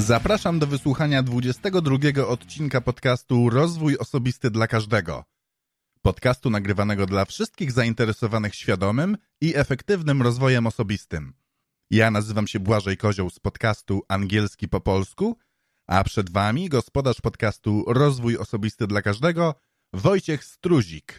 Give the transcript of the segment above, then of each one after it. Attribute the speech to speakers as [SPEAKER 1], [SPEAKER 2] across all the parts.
[SPEAKER 1] Zapraszam do wysłuchania 22 odcinka podcastu Rozwój Osobisty dla Każdego. Podcastu nagrywanego dla wszystkich zainteresowanych świadomym i efektywnym rozwojem osobistym. Ja nazywam się Błażej Kozioł z podcastu Angielski po polsku, a przed Wami gospodarz podcastu Rozwój Osobisty dla Każdego, Wojciech Struzik.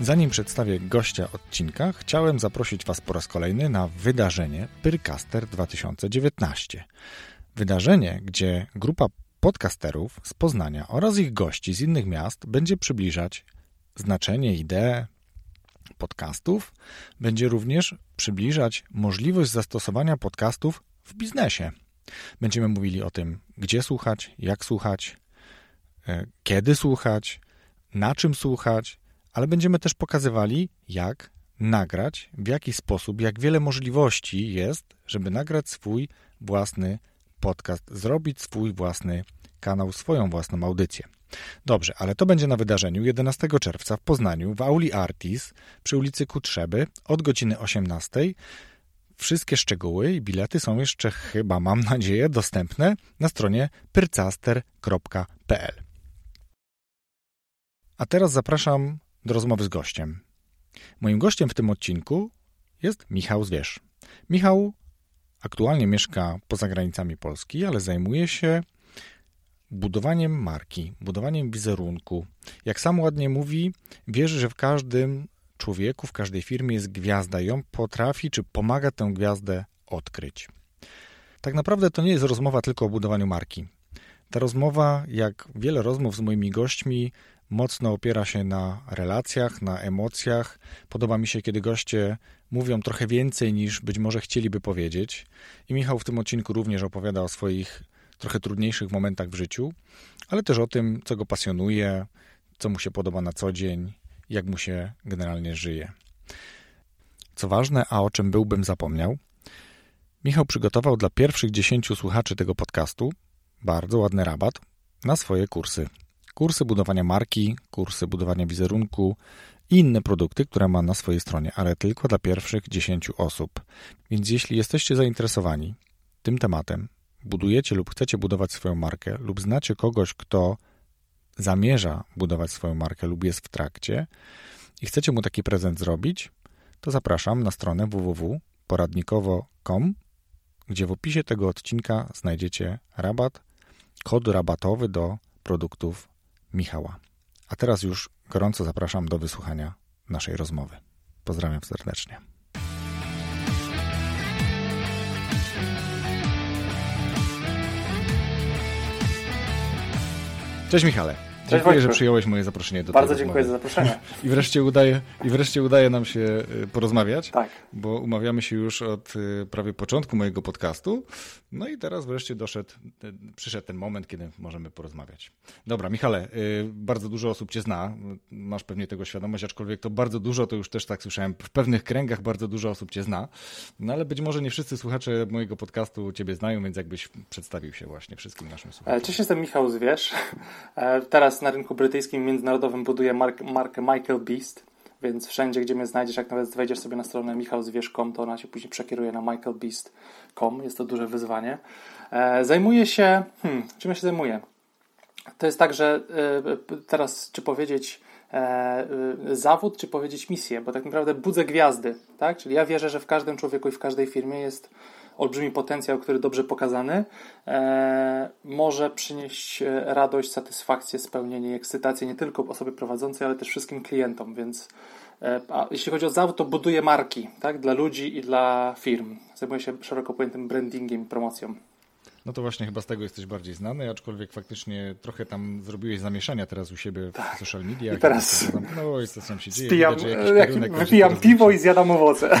[SPEAKER 2] Zanim przedstawię gościa odcinka, chciałem zaprosić Was po raz kolejny na wydarzenie Pyrcaster 2019. Wydarzenie, gdzie grupa podcasterów z Poznania oraz ich gości z innych miast będzie przybliżać znaczenie, ideę podcastów, będzie również przybliżać możliwość zastosowania podcastów w biznesie. Będziemy mówili o tym, gdzie słuchać, jak słuchać, e, kiedy słuchać, na czym słuchać, ale będziemy też pokazywali, jak nagrać, w jaki sposób, jak wiele możliwości jest, żeby nagrać swój własny podcast, zrobić swój własny kanał, swoją własną audycję. Dobrze, ale to będzie na wydarzeniu 11 czerwca w Poznaniu w Auli Artis przy ulicy Kutrzeby od godziny 18. Wszystkie szczegóły i bilety są jeszcze chyba, mam nadzieję, dostępne na stronie pyrcaster.pl. A teraz zapraszam do rozmowy z gościem. Moim gościem w tym odcinku jest Michał Zwierz. Michał aktualnie mieszka poza granicami Polski, ale zajmuje się budowaniem marki, budowaniem wizerunku. Jak sam ładnie mówi, wierzy, że w każdym człowieku, w każdej firmie jest gwiazda i on potrafi czy pomaga tę gwiazdę odkryć. Tak naprawdę to nie jest rozmowa tylko o budowaniu marki. Ta rozmowa, jak wiele rozmów z moimi gośćmi, mocno opiera się na relacjach, na emocjach. Podoba mi się, kiedy goście mówią trochę więcej niż być może chcieliby powiedzieć. I Michał w tym odcinku również opowiada o swoich trochę trudniejszych momentach w życiu, ale też o tym, co go pasjonuje, co mu się podoba na co dzień, jak mu się generalnie żyje. Co ważne, a o czym byłbym zapomniał, Michał przygotował dla pierwszych dziesięciu słuchaczy tego podcastu bardzo ładny rabat na swoje kursy kursy budowania marki, kursy budowania wizerunku i inne produkty, które ma na swojej stronie, ale tylko dla pierwszych 10 osób. Więc jeśli jesteście zainteresowani tym tematem, budujecie lub chcecie budować swoją markę, lub znacie kogoś, kto zamierza budować swoją markę lub jest w trakcie i chcecie mu taki prezent zrobić, to zapraszam na stronę www.poradnikowo.com, gdzie w opisie tego odcinka znajdziecie rabat, kod rabatowy do produktów Michała. A teraz już gorąco zapraszam do wysłuchania naszej rozmowy. Pozdrawiam serdecznie. Cześć Michale. Dziękuję, że przyjąłeś moje zaproszenie do
[SPEAKER 3] Bardzo dziękuję za zaproszenie.
[SPEAKER 2] I wreszcie, udaje, I wreszcie udaje nam się y, porozmawiać,
[SPEAKER 3] tak.
[SPEAKER 2] bo umawiamy się już od y, prawie początku mojego podcastu. No i teraz wreszcie doszedł, y, przyszedł ten moment, kiedy możemy porozmawiać. Dobra, Michale, bardzo dużo osób Cię zna, masz pewnie tego świadomość, aczkolwiek to bardzo dużo, to już też tak słyszałem, w pewnych kręgach bardzo dużo osób Cię zna, no ale być może nie wszyscy słuchacze mojego podcastu Ciebie znają, więc jakbyś przedstawił się właśnie wszystkim naszym słuchaczom.
[SPEAKER 3] Cześć, jestem Michał Zwierz. E, teraz na rynku brytyjskim międzynarodowym buduję mark, markę Michael Beast, więc wszędzie, gdzie mnie znajdziesz, jak nawet wejdziesz sobie na stronę michałzwierz.com, to ona się później przekieruje na michaelbeast.com. Jest to duże wyzwanie. E, zajmuję się... Hmm, czym ja się zajmuję? To jest tak, że e, teraz czy powiedzieć e, e, zawód, czy powiedzieć misję, bo tak naprawdę budzę gwiazdy, tak? Czyli ja wierzę, że w każdym człowieku i w każdej firmie jest olbrzymi potencjał, który dobrze pokazany e, może przynieść e, radość, satysfakcję, spełnienie, ekscytację nie tylko osobie prowadzącej, ale też wszystkim klientom, więc e, a jeśli chodzi o zawód, to buduję marki tak, dla ludzi i dla firm. Zajmuję się szeroko pojętym brandingiem i promocją.
[SPEAKER 2] No to właśnie chyba z tego jesteś bardziej znany, aczkolwiek faktycznie trochę tam zrobiłeś zamieszania teraz u siebie w tak. social media.
[SPEAKER 3] I teraz
[SPEAKER 2] no i co tam się dzieje.
[SPEAKER 3] Spijam, Widać, jak wypijam piwo i zjadam owoce.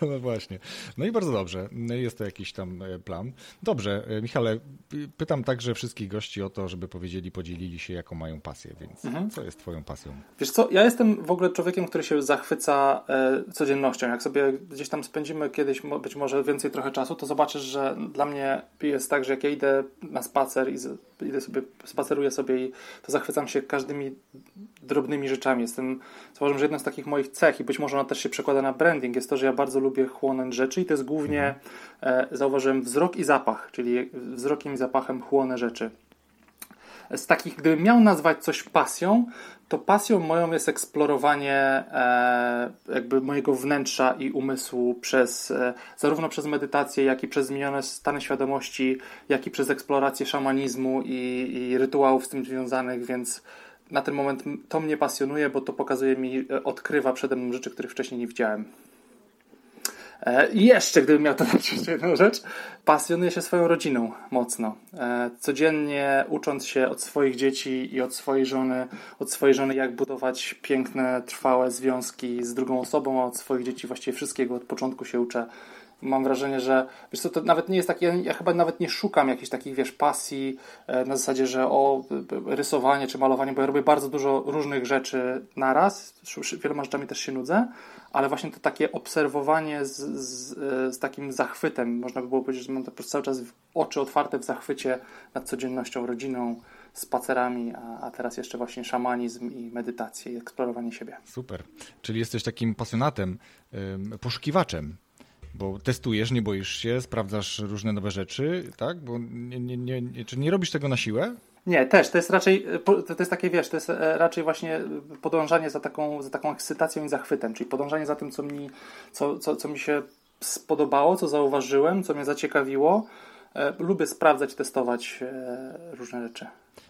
[SPEAKER 2] No właśnie. No i bardzo dobrze. Jest to jakiś tam e, plan. Dobrze, e, Michale, pytam także wszystkich gości o to, żeby powiedzieli, podzielili się, jaką mają pasję, więc mhm. co jest twoją pasją?
[SPEAKER 3] Wiesz co, ja jestem w ogóle człowiekiem, który się zachwyca e, codziennością. Jak sobie gdzieś tam spędzimy kiedyś być może więcej trochę czasu, to zobaczysz, że dla mnie jest tak, że jak ja idę na spacer i idę sobie, spaceruję sobie i to zachwycam się każdymi drobnymi rzeczami. Jestem, zauważam, że jedną z takich moich cech i być może ona też się przekłada na branding, jest to, że ja bardzo lubię chłonąć rzeczy i to jest głównie, mhm. e, zauważyłem, wzrok i zapach, czyli wzrokiem i zapachem chłonę rzeczy. Z takich, gdybym miał nazwać coś pasją, to pasją moją jest eksplorowanie e, jakby mojego wnętrza i umysłu przez e, zarówno przez medytację, jak i przez zmienione stany świadomości, jak i przez eksplorację szamanizmu i, i rytuałów z tym związanych, więc na ten moment to mnie pasjonuje, bo to pokazuje mi, odkrywa przede mną rzeczy, których wcześniej nie widziałem. E, I jeszcze, gdybym miał to jeszcze jedną rzecz, pasjonuję się swoją rodziną mocno. E, codziennie ucząc się od swoich dzieci i od swojej żony, od swojej żony, jak budować piękne, trwałe związki z drugą osobą, a od swoich dzieci właściwie wszystkiego od początku się uczę. Mam wrażenie, że wiesz co, to nawet nie jest takie, ja, ja chyba nawet nie szukam jakichś takich, wiesz, pasji e, na zasadzie, że o rysowanie czy malowanie, bo ja robię bardzo dużo różnych rzeczy naraz, wieloma rzeczami też się nudzę, ale właśnie to takie obserwowanie z, z, z takim zachwytem, można by było powiedzieć, że mam to cały czas oczy otwarte w zachwycie nad codziennością, rodziną, spacerami, a, a teraz jeszcze właśnie szamanizm i medytację i eksplorowanie siebie.
[SPEAKER 2] Super. Czyli jesteś takim pasjonatem, poszukiwaczem bo testujesz, nie boisz się, sprawdzasz różne nowe rzeczy, tak? Bo nie, nie, nie, czy nie robisz tego na siłę?
[SPEAKER 3] Nie, też. To jest raczej, to jest takie, wiesz, to jest e, raczej właśnie podążanie za taką, za taką ekscytacją i zachwytem, czyli podążanie za tym, co mi, co, co, co mi się spodobało, co zauważyłem, co mnie zaciekawiło. E, lubię sprawdzać, testować e, różne rzeczy.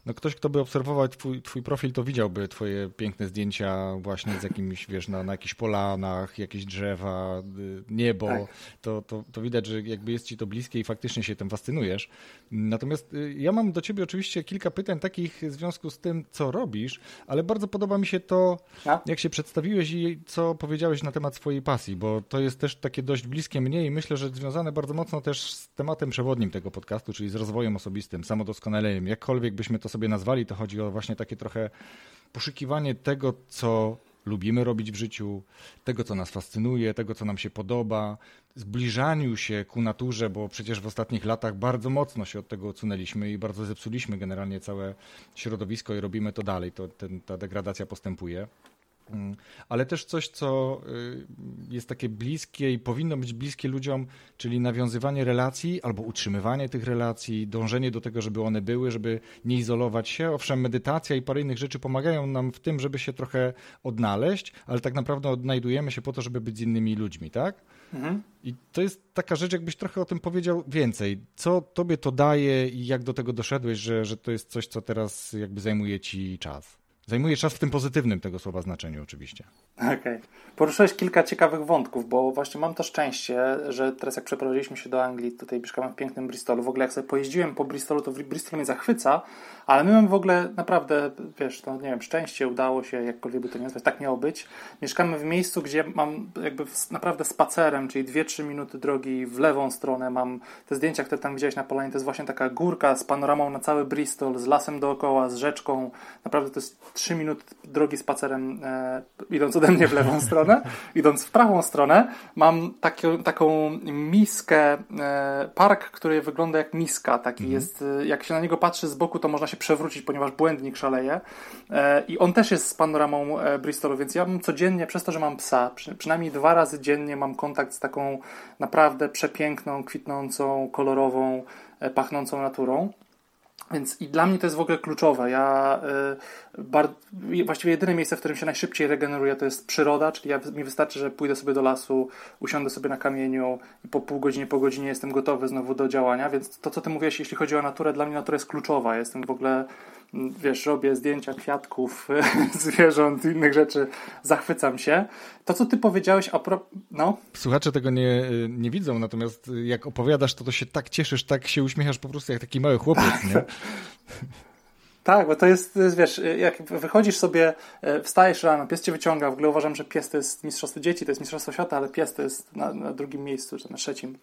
[SPEAKER 2] No ktoś, kto by obserwował twój, twój profil, to widziałby twoje piękne zdjęcia właśnie z jakimiś, wiesz, na, na jakichś polanach, jakieś drzewa, y, niebo. Tak. To, to, to widać, że jakby jest ci to bliskie i faktycznie się tym fascynujesz. Natomiast y, ja mam do ciebie oczywiście kilka pytań takich w związku z tym, co robisz, ale bardzo podoba mi się to, no. jak się przedstawiłeś i co powiedziałeś na temat swojej pasji, bo to jest też takie dość bliskie mnie i myślę, że związane bardzo mocno też z tematem przewodnim tego podcastu, czyli z rozwojem osobistym, samodoskonaleniem. Jakkolwiek byśmy to sobie nazwali, to chodzi o właśnie takie trochę poszukiwanie tego, co lubimy robić w życiu, tego, co nas fascynuje, tego, co nam się podoba, zbliżaniu się ku naturze, bo przecież w ostatnich latach bardzo mocno się od tego odsunęliśmy i bardzo zepsuliśmy generalnie całe środowisko i robimy to dalej. To, ten, ta degradacja postępuje. Mm. Ale też coś, co y, jest takie bliskie i powinno być bliskie ludziom, czyli nawiązywanie relacji albo utrzymywanie tych relacji, dążenie do tego, żeby one były, żeby nie izolować się. Owszem, medytacja i parę innych rzeczy pomagają nam w tym, żeby się trochę odnaleźć, ale tak naprawdę odnajdujemy się po to, żeby być z innymi ludźmi, tak? Mhm. I to jest taka rzecz, jakbyś trochę o tym powiedział więcej. Co tobie to daje i jak do tego doszedłeś, że, że to jest coś, co teraz jakby zajmuje ci czas? Zajmuje czas w tym pozytywnym tego słowa znaczeniu oczywiście.
[SPEAKER 3] Okej. Okay. Poruszyłeś kilka ciekawych wątków, bo właśnie mam to szczęście, że teraz jak przeprowadziliśmy się do Anglii, tutaj mieszkamy w pięknym Bristolu, w ogóle jak sobie pojeździłem po Bristolu, to Bristol mnie zachwyca, ale my mamy w ogóle naprawdę, wiesz, to nie wiem, szczęście, udało się, jakkolwiek by to nie nazwać, tak miało być. Mieszkamy w miejscu, gdzie mam jakby naprawdę spacerem, czyli 2-3 minuty drogi w lewą stronę, mam te zdjęcia, które tam widziałeś na polanie, to jest właśnie taka górka z panoramą na cały Bristol, z lasem dookoła, z rzeczką, naprawdę to jest 3 minuty drogi spacerem, e, idąc ode mnie w lewą stronę, idąc w prawą stronę, mam taki, taką miskę, e, park, który wygląda jak miska, taki mhm. jest, e, jak się na niego patrzy z boku, to można się przewrócić, ponieważ błędnik szaleje. E, I on też jest z panoramą e, Bristolu, więc ja mam codziennie, przez to, że mam psa, przy, przynajmniej dwa razy dziennie mam kontakt z taką naprawdę przepiękną, kwitnącą, kolorową, e, pachnącą naturą. Więc i dla mnie to jest w ogóle kluczowe. Ja y, bar, właściwie jedyne miejsce, w którym się najszybciej regeneruję, to jest przyroda, czyli ja, mi wystarczy, że pójdę sobie do lasu, usiądę sobie na kamieniu i po pół godzinie, po godzinie jestem gotowy znowu do działania. Więc to, co ty mówiłeś, jeśli chodzi o naturę, dla mnie natura jest kluczowa. jestem w ogóle wiesz, robię zdjęcia kwiatków, zwierząt, innych rzeczy, zachwycam się. To, co ty powiedziałeś a pro... no?
[SPEAKER 2] Słuchacze tego nie, nie widzą, natomiast jak opowiadasz, to to się tak cieszysz, tak się uśmiechasz po prostu jak taki mały chłopiec, nie?
[SPEAKER 3] Tak, bo to jest, wiesz, jak wychodzisz sobie, e, wstajesz rano, pies cię wyciąga, w ogóle uważam, że pies to jest mistrzostwo dzieci, to jest mistrzostwo świata, ale pies to jest na, na drugim miejscu, czy na trzecim.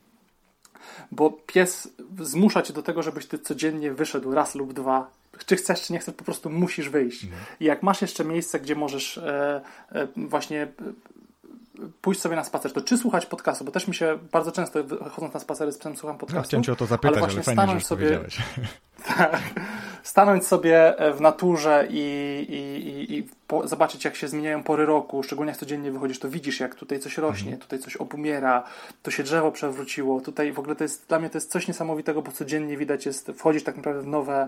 [SPEAKER 3] Bo pies zmusza cię do tego, żebyś ty codziennie wyszedł raz lub dwa czy chcesz, czy nie chcesz, po prostu musisz wyjść. Mhm. I jak masz jeszcze miejsce, gdzie możesz e, e, właśnie pójść sobie na spacer, to czy słuchać podcastu, bo też mi się bardzo często chodząc na spacery z psem słucham podcastu. No,
[SPEAKER 2] chciałem cię o to zapytać, ale, ale fajnie, że sobie,
[SPEAKER 3] tak, stanąć sobie w naturze i, i, i, i po, zobaczyć, jak się zmieniają pory roku, szczególnie jak codziennie wychodzisz, to widzisz, jak tutaj coś rośnie, mhm. tutaj coś obumiera, to się drzewo przewróciło, tutaj w ogóle to jest, dla mnie to jest coś niesamowitego, bo codziennie widać jest, wchodzisz tak naprawdę w nowe,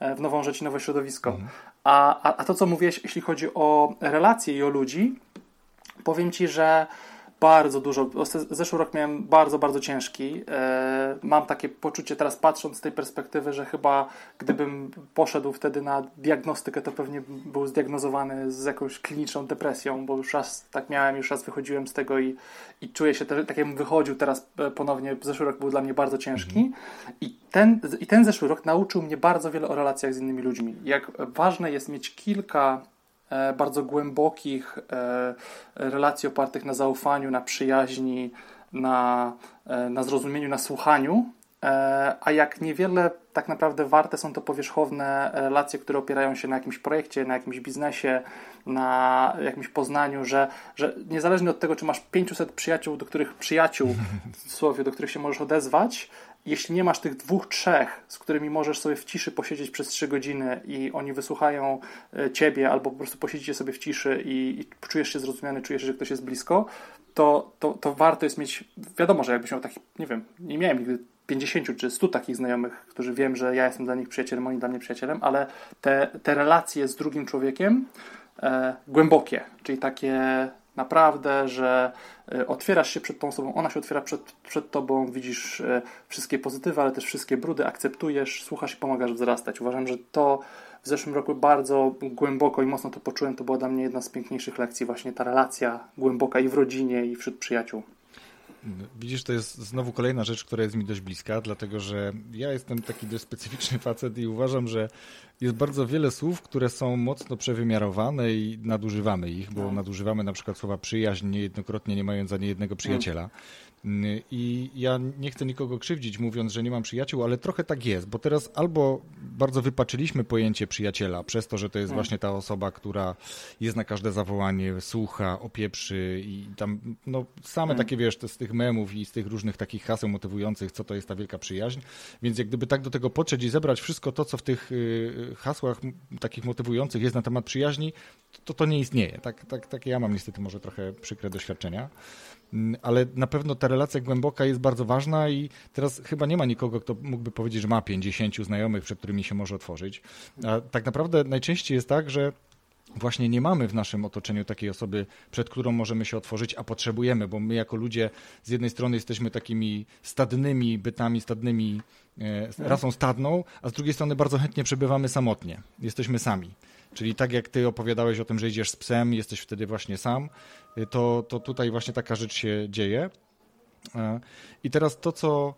[SPEAKER 3] e, w nową rzecz i nowe środowisko. Mhm. A, a, a to, co mówiłeś, jeśli chodzi o relacje i o ludzi, powiem Ci, że bardzo dużo. Zeszły rok miałem bardzo, bardzo ciężki. E, mam takie poczucie teraz patrząc z tej perspektywy, że chyba gdybym poszedł wtedy na diagnostykę, to pewnie był zdiagnozowany z jakąś kliniczną depresją, bo już raz tak miałem, już raz wychodziłem z tego i, i czuję się tak, jakbym wychodził teraz e, ponownie. Zeszły rok był dla mnie bardzo ciężki mhm. I, ten, i ten zeszły rok nauczył mnie bardzo wiele o relacjach z innymi ludźmi. Jak ważne jest mieć kilka bardzo głębokich e, relacji opartych na zaufaniu, na przyjaźni, na, e, na zrozumieniu, na słuchaniu, a jak niewiele tak naprawdę warte są to powierzchowne relacje, które opierają się na jakimś projekcie, na jakimś biznesie, na jakimś poznaniu, że, że niezależnie od tego, czy masz 500 przyjaciół, do których przyjaciół, w słowie, do których się możesz odezwać, jeśli nie masz tych dwóch, trzech, z którymi możesz sobie w ciszy posiedzieć przez trzy godziny i oni wysłuchają e, ciebie, albo po prostu posiedzicie sobie w ciszy i, i czujesz się zrozumiany, czujesz, że ktoś jest blisko, to, to, to warto jest mieć, wiadomo, że jakbyś miał taki, nie wiem, nie miałem nigdy 50 czy 100 takich znajomych, którzy wiem, że ja jestem dla nich przyjacielem, oni dla mnie przyjacielem, ale te, te relacje z drugim człowiekiem e, głębokie, czyli takie naprawdę, że e, otwierasz się przed tą osobą, ona się otwiera przed, przed tobą, widzisz e, wszystkie pozytywy, ale też wszystkie brudy, akceptujesz, słuchasz i pomagasz wzrastać. Uważam, że to w zeszłym roku bardzo głęboko i mocno to poczułem. To była dla mnie jedna z piękniejszych lekcji, właśnie ta relacja głęboka i w rodzinie, i wśród przyjaciół.
[SPEAKER 2] Widzisz, to jest znowu kolejna rzecz, która jest mi dość bliska, dlatego że ja jestem taki dość specyficzny facet i uważam, że jest bardzo wiele słów, które są mocno przewymiarowane i nadużywamy ich, bo no. nadużywamy na przykład słowa przyjaźń niejednokrotnie, nie mając ani jednego przyjaciela. Mm. I ja nie chcę nikogo krzywdzić, mówiąc, że nie mam przyjaciół, ale trochę tak jest, bo teraz albo bardzo wypaczyliśmy pojęcie przyjaciela, przez to, że to jest hmm. właśnie ta osoba, która jest na każde zawołanie, słucha, opieprzy i tam, no same takie, wiesz, z tych memów i z tych różnych takich haseł motywujących, co to jest ta wielka przyjaźń. Więc jak gdyby tak do tego podszedł i zebrać wszystko to, co w tych y, hasłach takich motywujących jest na temat przyjaźni, to to nie istnieje. Tak, tak, tak ja mam niestety może trochę przykre doświadczenia. Mm, ale na pewno ta relacja głęboka jest bardzo ważna i teraz chyba nie ma nikogo, kto mógłby powiedzieć, że ma 50 znajomych, przed którymi się może otworzyć. A tak naprawdę najczęściej jest tak, że właśnie nie mamy w naszym otoczeniu takiej osoby, przed którą możemy się otworzyć, a potrzebujemy, bo my jako ludzie z jednej strony jesteśmy takimi stadnymi bytami, stadnymi e, rasą stadną, a z drugiej strony bardzo chętnie przebywamy samotnie. Jesteśmy sami. Czyli tak jak ty opowiadałeś o tym, że idziesz z psem, jesteś wtedy właśnie sam, y, to, to tutaj właśnie taka rzecz się dzieje. E, I teraz to, co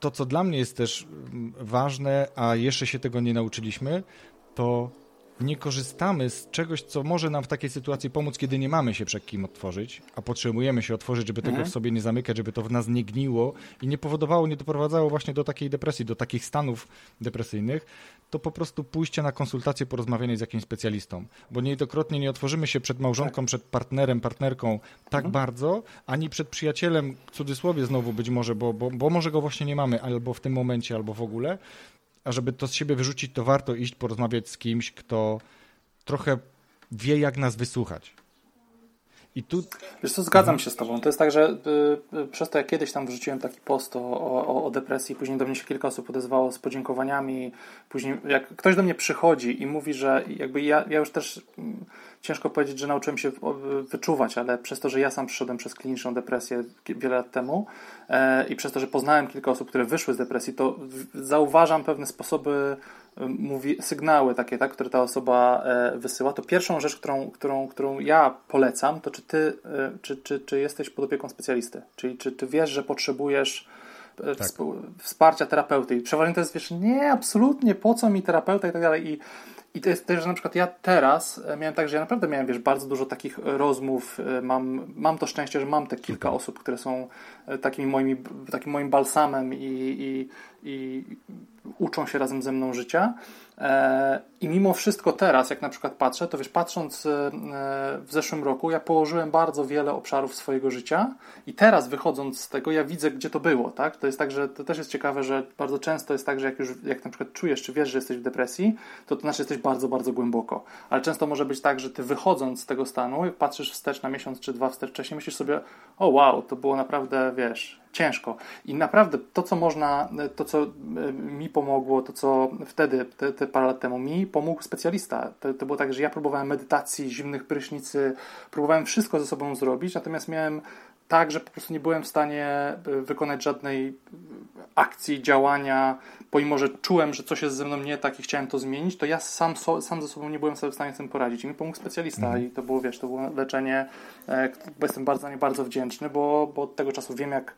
[SPEAKER 2] to, co dla mnie jest też mm, ważne, a jeszcze się tego nie nauczyliśmy, to nie korzystamy z czegoś, co może nam w takiej sytuacji pomóc, kiedy nie mamy się przed kim otworzyć, a potrzebujemy się otworzyć, żeby tego mhm. w sobie nie zamykać, żeby to w nas nie gniło i nie powodowało, nie doprowadzało właśnie do takiej depresji, do takich stanów depresyjnych, to po prostu pójście na konsultację, porozmawianie z jakimś specjalistą. Bo niejednokrotnie nie otworzymy się przed małżonką, tak. przed partnerem, partnerką tak mhm. bardzo, ani przed przyjacielem, w cudzysłowie znowu być może, bo, bo, bo może go właśnie nie mamy, albo w tym momencie, albo w ogóle, a żeby to z siebie wyrzucić, to warto iść porozmawiać z kimś, kto trochę wie, jak nas wysłuchać.
[SPEAKER 3] I tu... Wiesz co, zgadzam mhm. się z Tobą. To jest tak, że y, y, przez to, jak kiedyś tam wrzuciłem taki post o, o, o, depresji, później do mnie się kilka osób odezwało z podziękowaniami, później jak ktoś do mnie przychodzi i mówi, że jakby ja, ja już też mm, ciężko powiedzieć, że nauczyłem się wyczuwać, ale przez to, że ja sam przyszedłem przez kliniczną depresję wiele lat temu e, i przez to, że poznałem kilka osób, które wyszły z depresji, to zauważam pewne sposoby, mówi, sygnały takie, tak, które ta osoba e, wysyła. To pierwszą rzecz, którą, którą, którą ja polecam, to czy ty, czy, czy, czy jesteś pod opieką specjalisty? Czyli czy ty wiesz, że potrzebujesz e, tak. wsparcia terapeuty. I przeważnie to jest, wiesz, nie, absolutnie, po co mi terapeuta i tak dalej. I i to jest też, że na przykład ja teraz e, miałem tak, że ja naprawdę miałem, wiesz, bardzo dużo takich rozmów. E, mam, mam to szczęście, że mam te kilka osób, które są takimi moimi, takim moim balsamem i, i, i uczą się razem ze mną życia. E, I mimo wszystko teraz, jak na przykład patrzę, to wiesz, patrząc e, w zeszłym roku, ja położyłem bardzo wiele obszarów swojego życia i teraz wychodząc z tego, ja widzę, gdzie to było, tak? To jest tak, że to też jest ciekawe, że bardzo często jest tak, że jak już, jak na przykład czujesz, czy wiesz, że jesteś w depresji, to to znaczy, jesteś bardzo, bardzo głęboko. Ale często może być tak, że ty wychodząc z tego stanu, patrzysz wstecz na miesiąc czy dwa wstecz wcześniej, myślisz sobie, o wow, to było naprawdę, wiesz, ciężko. I naprawdę to, co można, to, co e, mi pomogło, to, co wtedy, te, te parę lat temu, mi pomógł specjalista. To, to było tak, że ja próbowałem medytacji, zimnych prysznicy, próbowałem wszystko ze sobą zrobić, natomiast miałem tak, że po prostu nie byłem w stanie e, wykonać żadnej akcji, działania, pomimo, że czułem, że coś jest ze mną nie tak i chciałem to zmienić, to ja sam, so, sam ze sobą nie byłem sobie w stanie z tym poradzić. I mi pomógł specjalista mhm. i to było, wiesz, to było leczenie, e, bo jestem bardzo, nie bardzo wdzięczny, bo, bo od tego czasu wiem, jak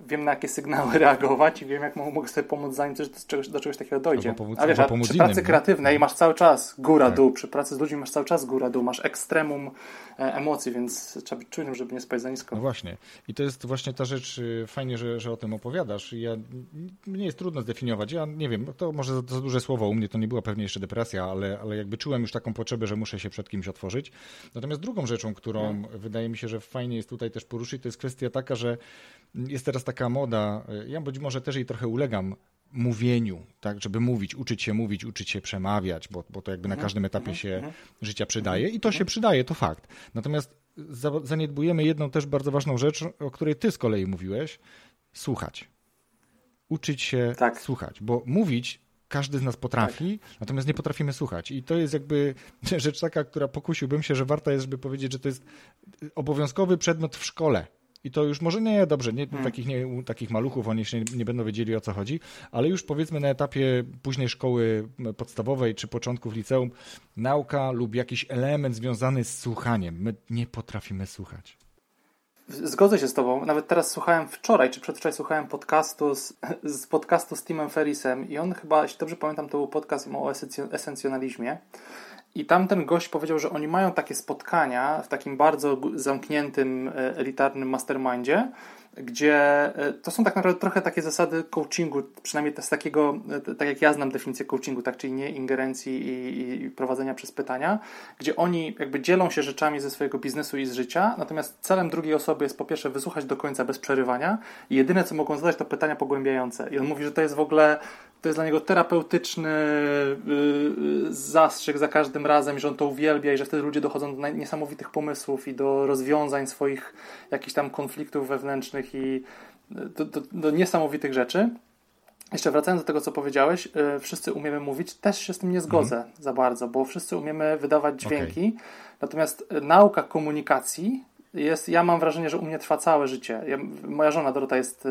[SPEAKER 3] wiem na jakie sygnały reagować i wiem, jak mogę sobie pomóc, zanim coś, do, czegoś, do czegoś takiego dojdzie.
[SPEAKER 2] Pomóc,
[SPEAKER 3] a wiesz, a przy pracy innym, kreatywnej nie? masz cały czas góra-dół, tak. przy pracy z ludźmi masz cały czas góra-dół, masz ekstremum e, emocji, więc trzeba być czujnym, żeby nie spać za nisko.
[SPEAKER 2] No właśnie. I to jest właśnie ta rzecz, y, fajnie, że, że o tym opowiadasz. Ja, mnie jest trudno zdefiniować. Ja nie wiem, to może za, duże słowo, u mnie to nie była pewnie jeszcze depresja, ale, ale jakby czułem już taką potrzebę, że muszę się przed kimś otworzyć. Natomiast drugą rzeczą, którą no. wydaje mi się, że fajnie jest tutaj też poruszyć, to jest kwestia taka, że jest teraz taka moda, ja być może też jej trochę ulegam, mówieniu, tak, żeby mówić, uczyć się mówić, uczyć się przemawiać, bo, bo to jakby na mhm, każdym etapie mhm, się mhm. życia przydaje i to się przydaje, to fakt. Natomiast zaniedbujemy jedną też bardzo ważną rzecz, o której ty z kolei mówiłeś, słuchać. Uczyć się tak. słuchać, bo mówić każdy z nas potrafi, tak. natomiast nie potrafimy słuchać. I to jest jakby rzecz taka, która pokusiłbym się, że warta jest, żeby powiedzieć, że to jest obowiązkowy przedmiot w szkole i to już może nie, dobrze, nie, hmm. takich, nie, takich maluchów, oni się nie będą wiedzieli o co chodzi, ale już powiedzmy na etapie późnej szkoły podstawowej czy początków liceum, nauka lub jakiś element związany z słuchaniem. My nie potrafimy słuchać.
[SPEAKER 3] Zgodzę się z Tobą. Nawet teraz słuchałem wczoraj, czy przedwczoraj słuchałem podcastu z, z podcastu z Timem Ferrisem i on chyba, jeśli dobrze pamiętam, to był podcast o esencjonalizmie. I tamten gość powiedział, że oni mają takie spotkania w takim bardzo zamkniętym, e, elitarnym mastermindzie, gdzie e, to są tak naprawdę trochę takie zasady coachingu, przynajmniej z takiego, e, tak jak ja znam definicję coachingu, tak, czyli nie ingerencji i, i, prowadzenia przez pytania, gdzie oni jakby dzielą się rzeczami ze swojego biznesu i z życia, natomiast celem drugiej osoby jest po pierwsze wysłuchać do końca bez przerywania i jedyne co mogą zadać to pytania pogłębiające. I on mówi, że to jest w ogóle to jest dla niego terapeutyczny yy, zastrzyk za każdym razem, że on to uwielbia i że wtedy ludzie dochodzą do niesamowitych pomysłów i do rozwiązań swoich jakichś tam konfliktów wewnętrznych i do, do, do niesamowitych rzeczy. Jeszcze wracając do tego, co powiedziałeś, wszyscy umiemy mówić, też się z tym nie zgodzę mhm. za bardzo, bo wszyscy umiemy wydawać dźwięki, okay. natomiast nauka komunikacji jest, ja mam wrażenie, że u mnie trwa całe życie. Ja, moja żona Dorota jest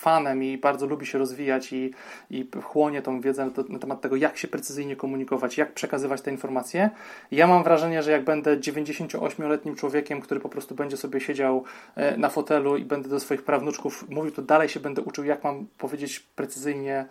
[SPEAKER 3] fanem i bardzo lubi się rozwijać i, i chłonie tą wiedzę na, temat tego, jak się precyzyjnie komunikować, jak przekazywać te informacje. Ja mam wrażenie, że jak będę 98-letnim człowiekiem, który po prostu będzie sobie siedział e, na fotelu i będę do swoich prawnuczków mówił, to dalej się będę uczył, jak mam powiedzieć precyzyjnie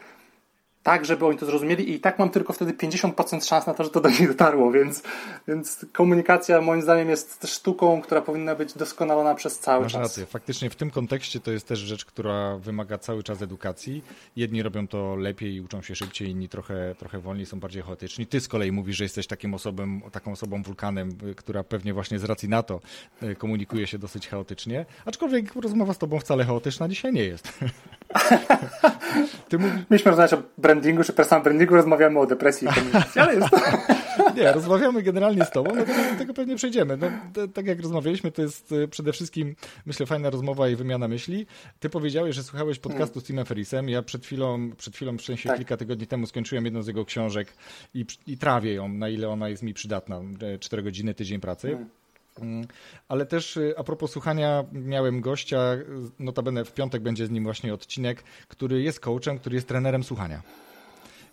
[SPEAKER 3] tak, żeby oni to zrozumieli i tak mam tylko wtedy 50% szans na to, że to do nich dotarło, więc, więc komunikacja moim zdaniem jest sztuką, która powinna być doskonalona przez cały Masz czas.
[SPEAKER 2] Rację. Faktycznie w tym kontekście to jest też rzecz, która wymaga cały czas edukacji. Jedni robią to lepiej i uczą się szybciej, inni trochę, trochę wolniej, są bardziej chaotyczni. Ty z kolei mówisz, że jesteś takim osobą, taką osobą wulkanem, która pewnie właśnie z racji na to e, komunikuje się dosyć chaotycznie, aczkolwiek rozmowa z tobą wcale chaotyczna dzisiaj nie jest.
[SPEAKER 3] Ty mówi... Mieliśmy rozmawiać o brandingu czy personal brandingu, rozmawiamy o depresji i komunikacji, ale jest to...
[SPEAKER 2] Nie, rozmawiamy generalnie z tobą, natomiast do tego pewnie przejdziemy. No, tak jak rozmawialiśmy, to jest e, przede wszystkim, myślę, fajna rozmowa i wymiana myśli. Ty powiedziałeś, że słuchałeś podcastu hmm. z Timem Ferrisem. Ja przed chwilą, przed chwilą, w sensie tak. kilka tygodni temu skończyłem jedną z jego książek i, i trawię ją, na ile ona jest mi przydatna. E, cztery godziny, tydzień pracy. Hmm. Mm, ale też y, a propos słuchania, miałem gościa, notabene w piątek będzie z nim właśnie odcinek, który jest coachem, który jest trenerem słuchania.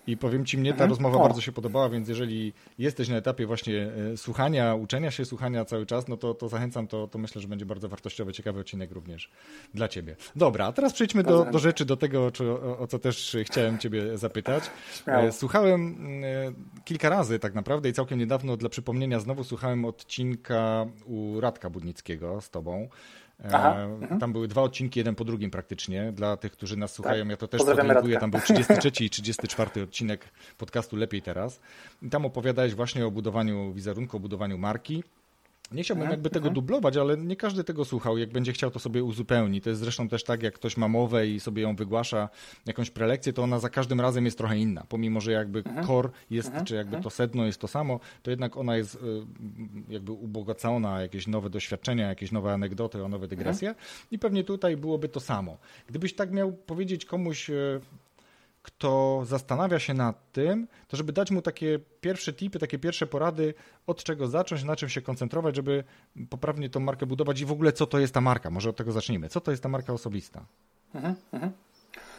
[SPEAKER 2] I powiem Ci, mnie ta mhm. rozmowa o. bardzo się podobała, więc jeżeli jesteś na etapie właśnie e, słuchania, uczenia się, słuchania cały czas, no to, to zachęcam, to, to myślę, że będzie bardzo wartościowy, ciekawy odcinek również dla Ciebie. Dobra, a teraz przejdźmy do, do rzeczy, do tego, czy, o, o, co też chciałem Ciebie zapytać. Śmiało. Słuchałem kilka razy tak naprawdę i całkiem niedawno dla przypomnienia znowu słuchałem odcinka u Radka Budnickiego z Tobą. E, mhm. tam były dwa odcinki, jeden po drugim praktycznie. Dla tych, którzy nas słuchają, tak. ja to też podlinkuję. Tam był 33 i 34 odcinek podcastu Lepiej Teraz. I tam opowiadałeś właśnie o budowaniu wizerunku, o budowaniu marki. Nie chciałbym mhm, jakby tego mhm. dublować, ale nie każdy tego słuchał. Jak będzie chciał, to sobie uzupełni. To jest zresztą też tak, jak ktoś ma mowę i sobie ją wygłasza, jakąś prelekcję, to ona za każdym razem jest trochę inna. Pomimo, że jakby core jest, czy jakby to sedno jest to samo, to jednak ona jest y, jakby ubogacona, jakieś nowe doświadczenia, jakieś nowe anegdoty, o nowe dygresje. I pewnie tutaj byłoby to samo. Gdybyś tak miał powiedzieć komuś, y, kto zastanawia się nad tym, to żeby dać mu takie pierwsze tipy, takie pierwsze porady, od czego zacząć, na czym się koncentrować, żeby poprawnie tą markę budować i w ogóle co to jest ta marka. Może od tego zacznijmy. Co to jest ta marka osobista? Mhm, mhm.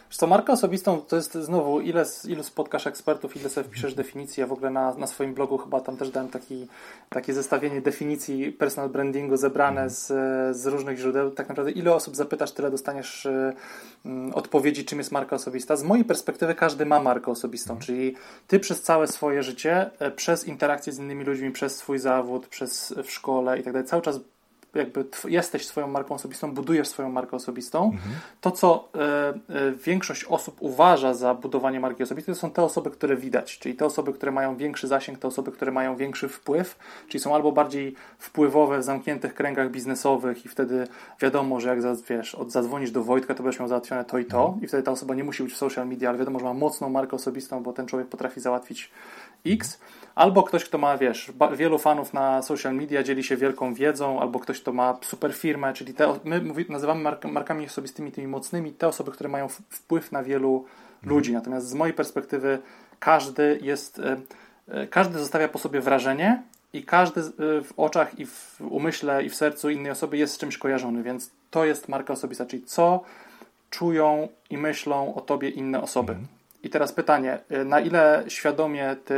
[SPEAKER 3] Wiesz co, markę osobistą to jest znowu, ile, ilu spotkasz ekspertów, ile sobie wpiszesz definicji. Ja w ogóle na, na swoim blogu chyba tam też dałem taki, takie zestawienie definicji personal brandingu zebrane mhm. z, z różnych źródeł. Tak naprawdę ile osób zapytasz, tyle dostaniesz y, odpowiedzi, czym jest marka osobista. Z mojej perspektywy każdy ma markę osobistą, mhm. czyli ty przez całe swoje życie, e, przez interakcje z innymi ludźmi, przez swój zawód, przez w szkole i tak dalej, cały czas jakby jesteś swoją marką osobistą, budujesz swoją markę osobistą. Mhm. To, co e, e, większość osób uważa za budowanie marki osobistej, to są te osoby, które widać, czyli te osoby, które mają większy zasięg, te osoby, które mają większy wpływ, czyli są albo bardziej wpływowe w zamkniętych kręgach biznesowych i wtedy wiadomo, że jak wiesz, od zadzwonisz do Wojtka, to będziesz miał załatwione to i to mhm. i wtedy ta osoba nie musi być w social media, ale wiadomo, że ma mocną markę osobistą, bo ten człowiek potrafi załatwić X. Albo ktoś, kto ma, wiesz, wielu fanów na social media, dzieli się wielką wiedzą, albo ktoś, kto ma super firmę, czyli te, my nazywamy mark, markami osobistymi tymi mocnymi, te osoby, które mają wpływ na wielu mhm. ludzi. Natomiast z mojej perspektywy każdy jest, e, e, każdy zostawia po sobie wrażenie i każdy e, w oczach i w umyśle i w sercu innej osoby jest z czymś kojarzony, więc to jest marka osobista, czyli co czują i myślą o tobie inne osoby. Mhm. I teraz pytanie, y, na ile świadomie ty,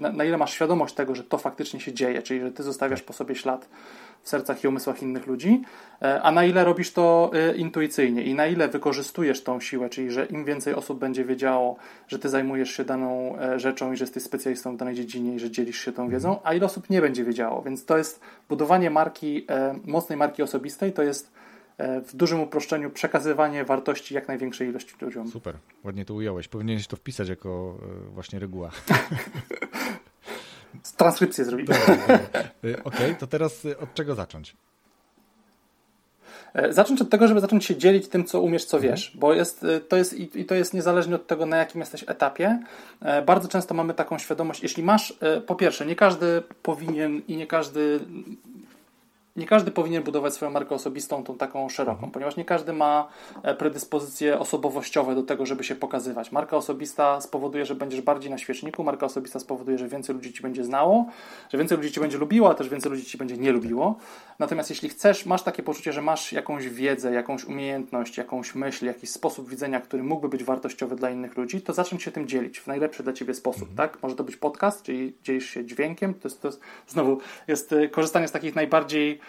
[SPEAKER 3] na, na, ile masz świadomość tego, że to faktycznie się dzieje, czyli że ty zostawiasz po sobie ślad w sercach i umysłach innych ludzi, e, a na ile robisz to y, intuicyjnie i na ile wykorzystujesz tą siłę, czyli że im więcej osób będzie wiedziało, że ty zajmujesz się daną e, rzeczą i że jesteś specjalistą w danej dziedzinie i że dzielisz się tą wiedzą, a ile osób nie będzie wiedziało. Więc to jest budowanie marki, e, mocnej marki osobistej, to jest w dużym uproszczeniu przekazywanie wartości jak największej ilości ludziom.
[SPEAKER 2] Super, ładnie to ująłeś. Powinieneś to wpisać jako e, właśnie reguła.
[SPEAKER 3] Transkrypcję zrobić. E,
[SPEAKER 2] okej, okay, to teraz od czego zacząć?
[SPEAKER 3] Zacząć od tego, żeby zacząć się dzielić tym, co umiesz, co mhm. wiesz, bo jest, to jest i to jest niezależnie od tego, na jakim jesteś etapie. Bardzo często mamy taką świadomość, jeśli masz, po pierwsze, nie każdy powinien i nie każdy nie każdy powinien budować swoją markę osobistą, tą taką szeroką, mhm. ponieważ nie każdy ma e, predyspozycje osobowościowe do tego, żeby się pokazywać. Marka osobista spowoduje, że będziesz bardziej na świeczniku, marka osobista spowoduje, że więcej ludzi ci będzie znało, że więcej ludzi ci będzie lubiło, a też więcej ludzi ci będzie nie lubiło. Natomiast jeśli chcesz, masz takie poczucie, że masz jakąś wiedzę, jakąś umiejętność, jakąś myśl, jakiś sposób widzenia, który mógłby być wartościowy dla innych ludzi, to zacznij się tym dzielić w najlepszy dla ciebie sposób. Mhm. Tak? Może to być podcast, czyli dzielisz się dźwiękiem. To jest, to jest znowu jest e, korzystanie z takich najbardziej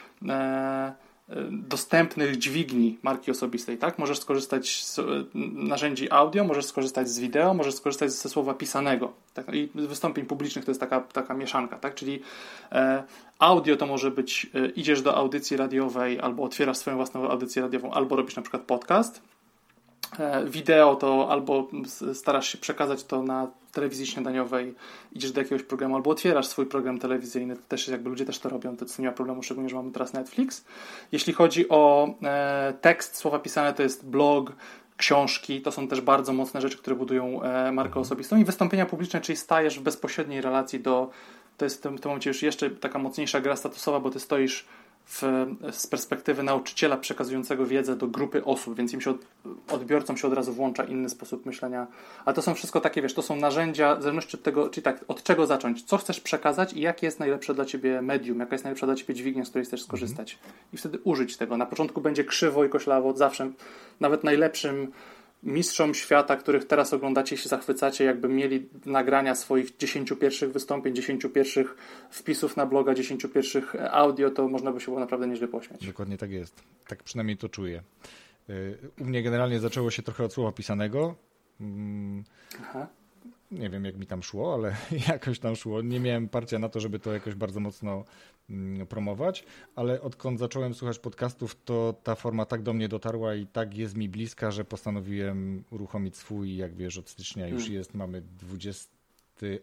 [SPEAKER 3] dostępnych dźwigni marki osobistej, tak? Możesz skorzystać z e, narzędzi audio, możesz skorzystać z wideo, możesz skorzystać ze słowa pisanego. Tak? I wystąpień publicznych to jest taka, taka mieszanka, tak? Czyli e, audio to może być, e, idziesz do audycji radiowej albo otwierasz swoją własną audycję radiową, albo robisz na przykład podcast. E, wideo to albo starasz się przekazać to na telewizji śniadaniowej, idziesz do jakiegoś programu albo otwierasz swój program telewizyjny, to też jakby ludzie też to robią, to nie ma problemu, szczególnie, że mamy teraz Netflix. Jeśli chodzi o e, tekst, słowa pisane, to jest blog, książki, to są też bardzo mocne rzeczy, które budują e, markę mhm. osobistą i wystąpienia publiczne, czyli stajesz w bezpośredniej relacji do, to jest w tym, w tym momencie już jeszcze taka mocniejsza gra statusowa, bo ty stoisz w, z perspektywy nauczyciela przekazującego wiedzę do grupy osób, więc im się od, odbiorcom się od razu włącza inny sposób myślenia. A to są wszystko takie, wiesz, to są narzędzia, w zależności od tego, czyli tak, od czego zacząć, co chcesz przekazać i jakie jest najlepsze dla ciebie medium, jaka jest najlepsza dla ciebie dźwignia, z której chcesz skorzystać. I wtedy użyć tego. Na początku będzie krzywo i koślawo, zawsze, nawet najlepszym mistrzom świata, których teraz oglądacie się zachwycacie, jakby mieli nagrania swoich 10 pierwszych wystąpień, 10 pierwszych wpisów na bloga, 10 pierwszych audio, to można by się było naprawdę nieźle pośmiać.
[SPEAKER 2] Dokładnie tak jest. Tak przynajmniej to czuję. Y, u mnie generalnie zaczęło się trochę od słowa pisanego. Mm, Aha. Nie wiem, jak mi tam szło, ale jakoś tam szło. Nie miałem parcia na to, żeby to jakoś bardzo mocno promować, ale odkąd zacząłem słuchać podcastów, to ta forma tak do mnie dotarła i tak jest mi bliska, że postanowiłem uruchomić swój, jak wiesz, od stycznia już hmm. jest, mamy 20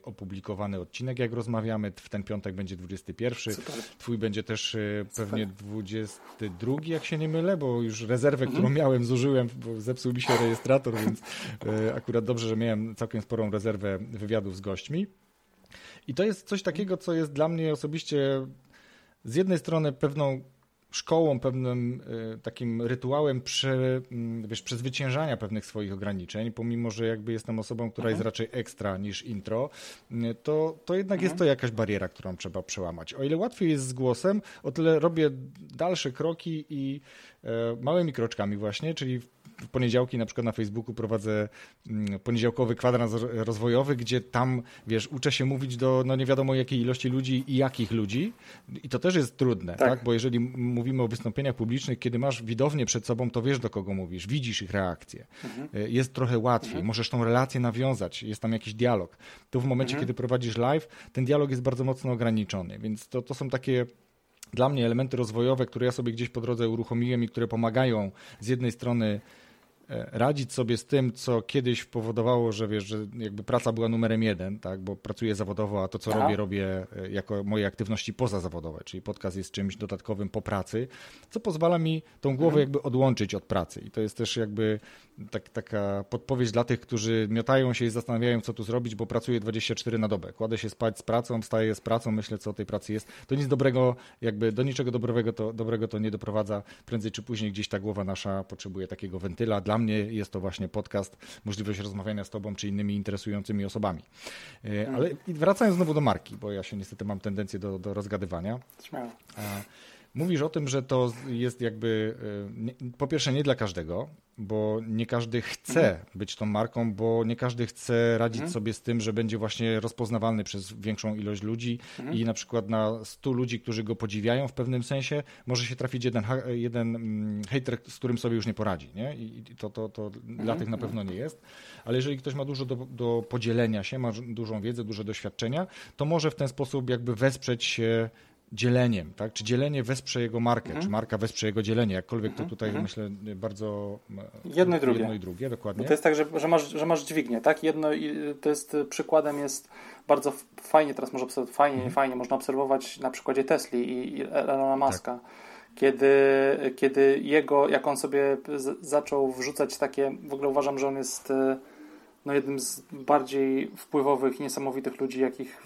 [SPEAKER 2] opublikowany odcinek, jak rozmawiamy. W ten piątek będzie 21. Super. Twój będzie też e, pewnie Super. 22, jak się nie mylę, bo już rezerwę, mhm. którą miałem, zużyłem, bo zepsuł mi się rejestrator, więc e, akurat dobrze, że miałem całkiem sporą rezerwę wywiadów z gośćmi. I to jest coś takiego, co jest dla mnie osobiście z jednej strony pewną szkołą, pewnym y, takim rytuałem prze, mm, wiesz, przezwyciężania pewnych swoich ograniczeń, pomimo, że jakby jestem osobą, która mhm. jest raczej ekstra niż intro, y, to, to jednak mhm. jest to jakaś bariera, którą trzeba przełamać. O ile łatwiej jest z głosem, o tyle robię dalsze kroki i e, małymi kroczkami właśnie, czyli poniedziałki na przykład na Facebooku prowadzę mm, poniedziałkowy kwadrans rozwojowy, gdzie tam, wiesz, uczę się mówić do no nie wiadomo jakiej ilości ludzi i jakich ludzi. I to też jest trudne, tak? tak? Bo jeżeli mówimy o wystąpieniach publicznych, kiedy masz widownię przed sobą, to wiesz do kogo mówisz, widzisz ich reakcje. Mhm. E, jest trochę łatwiej, mhm. możesz tą relację nawiązać, jest tam jakiś dialog. Tu w momencie, mhm. kiedy prowadzisz live, ten dialog jest bardzo mocno ograniczony, więc to, to są takie dla mnie elementy rozwojowe, które ja sobie gdzieś po drodze uruchomiłem i które pomagają z jednej strony radzić sobie z tym, co kiedyś powodowało, że wiesz, że jakby praca była numerem jeden, tak, bo pracuję zawodowo, a to, co robię, robię e, jako moje aktywności pozazawodowe, czyli podcast jest czymś dodatkowym po pracy, co pozwala mi tą głowę mhm. jakby odłączyć od pracy. I to jest też jakby tak, taka podpowiedź dla tych, którzy miotają się i zastanawiają, co tu zrobić, bo pracuję 24 na dobę. Kładę się spać z pracą, wstaję z pracą, myślę, co o tej pracy jest. To nic dobrego, jakby do niczego dobrego to, dobrego to nie doprowadza. Prędzej czy później gdzieś ta głowa nasza potrzebuje takiego wentyla. Dla mnie jest to właśnie podcast, możliwość rozmawiania z tobą czy innymi interesującymi osobami. E, ale wracając znowu do marki, bo ja się niestety mam tendencję do, do rozgadywania.
[SPEAKER 3] Śmiało.
[SPEAKER 2] Mówisz o tym, że to jest jakby e, po pierwsze nie dla każdego, bo nie każdy chce mhm. być tą marką, bo nie każdy chce radzić mhm. sobie z tym, że będzie właśnie rozpoznawalny przez większą ilość ludzi mhm. i na przykład na 100 ludzi, którzy go podziwiają w pewnym sensie, może się trafić jeden, jeden mm, hater, z którym sobie już nie poradzi. Nie? I to, to, to dla mhm. tych na pewno nie jest. Ale jeżeli ktoś ma dużo do, do podzielenia się, ma dużą wiedzę, duże doświadczenia, to może w ten sposób jakby wesprzeć się dzieleniem, tak? Czy dzielenie wesprze jego markę, mhm. czy marka wesprze jego dzielenie, jakkolwiek to mhm, tutaj mhm. myślę bardzo
[SPEAKER 3] jedno i drugie.
[SPEAKER 2] Jedno i drugie, dokładnie.
[SPEAKER 3] Bo to jest tak, że, że, masz, że masz dźwignię, tak? Jedno to jest przykładem jest bardzo fajnie teraz może obserwować, fajnie, mhm. fajnie można obserwować na przykładzie Tesli i Elona Muska. Tak. Kiedy, kiedy jego, jak on sobie zaczął wrzucać takie, w ogóle uważam, że on jest no jednym z bardziej wpływowych, niesamowitych ludzi, jakich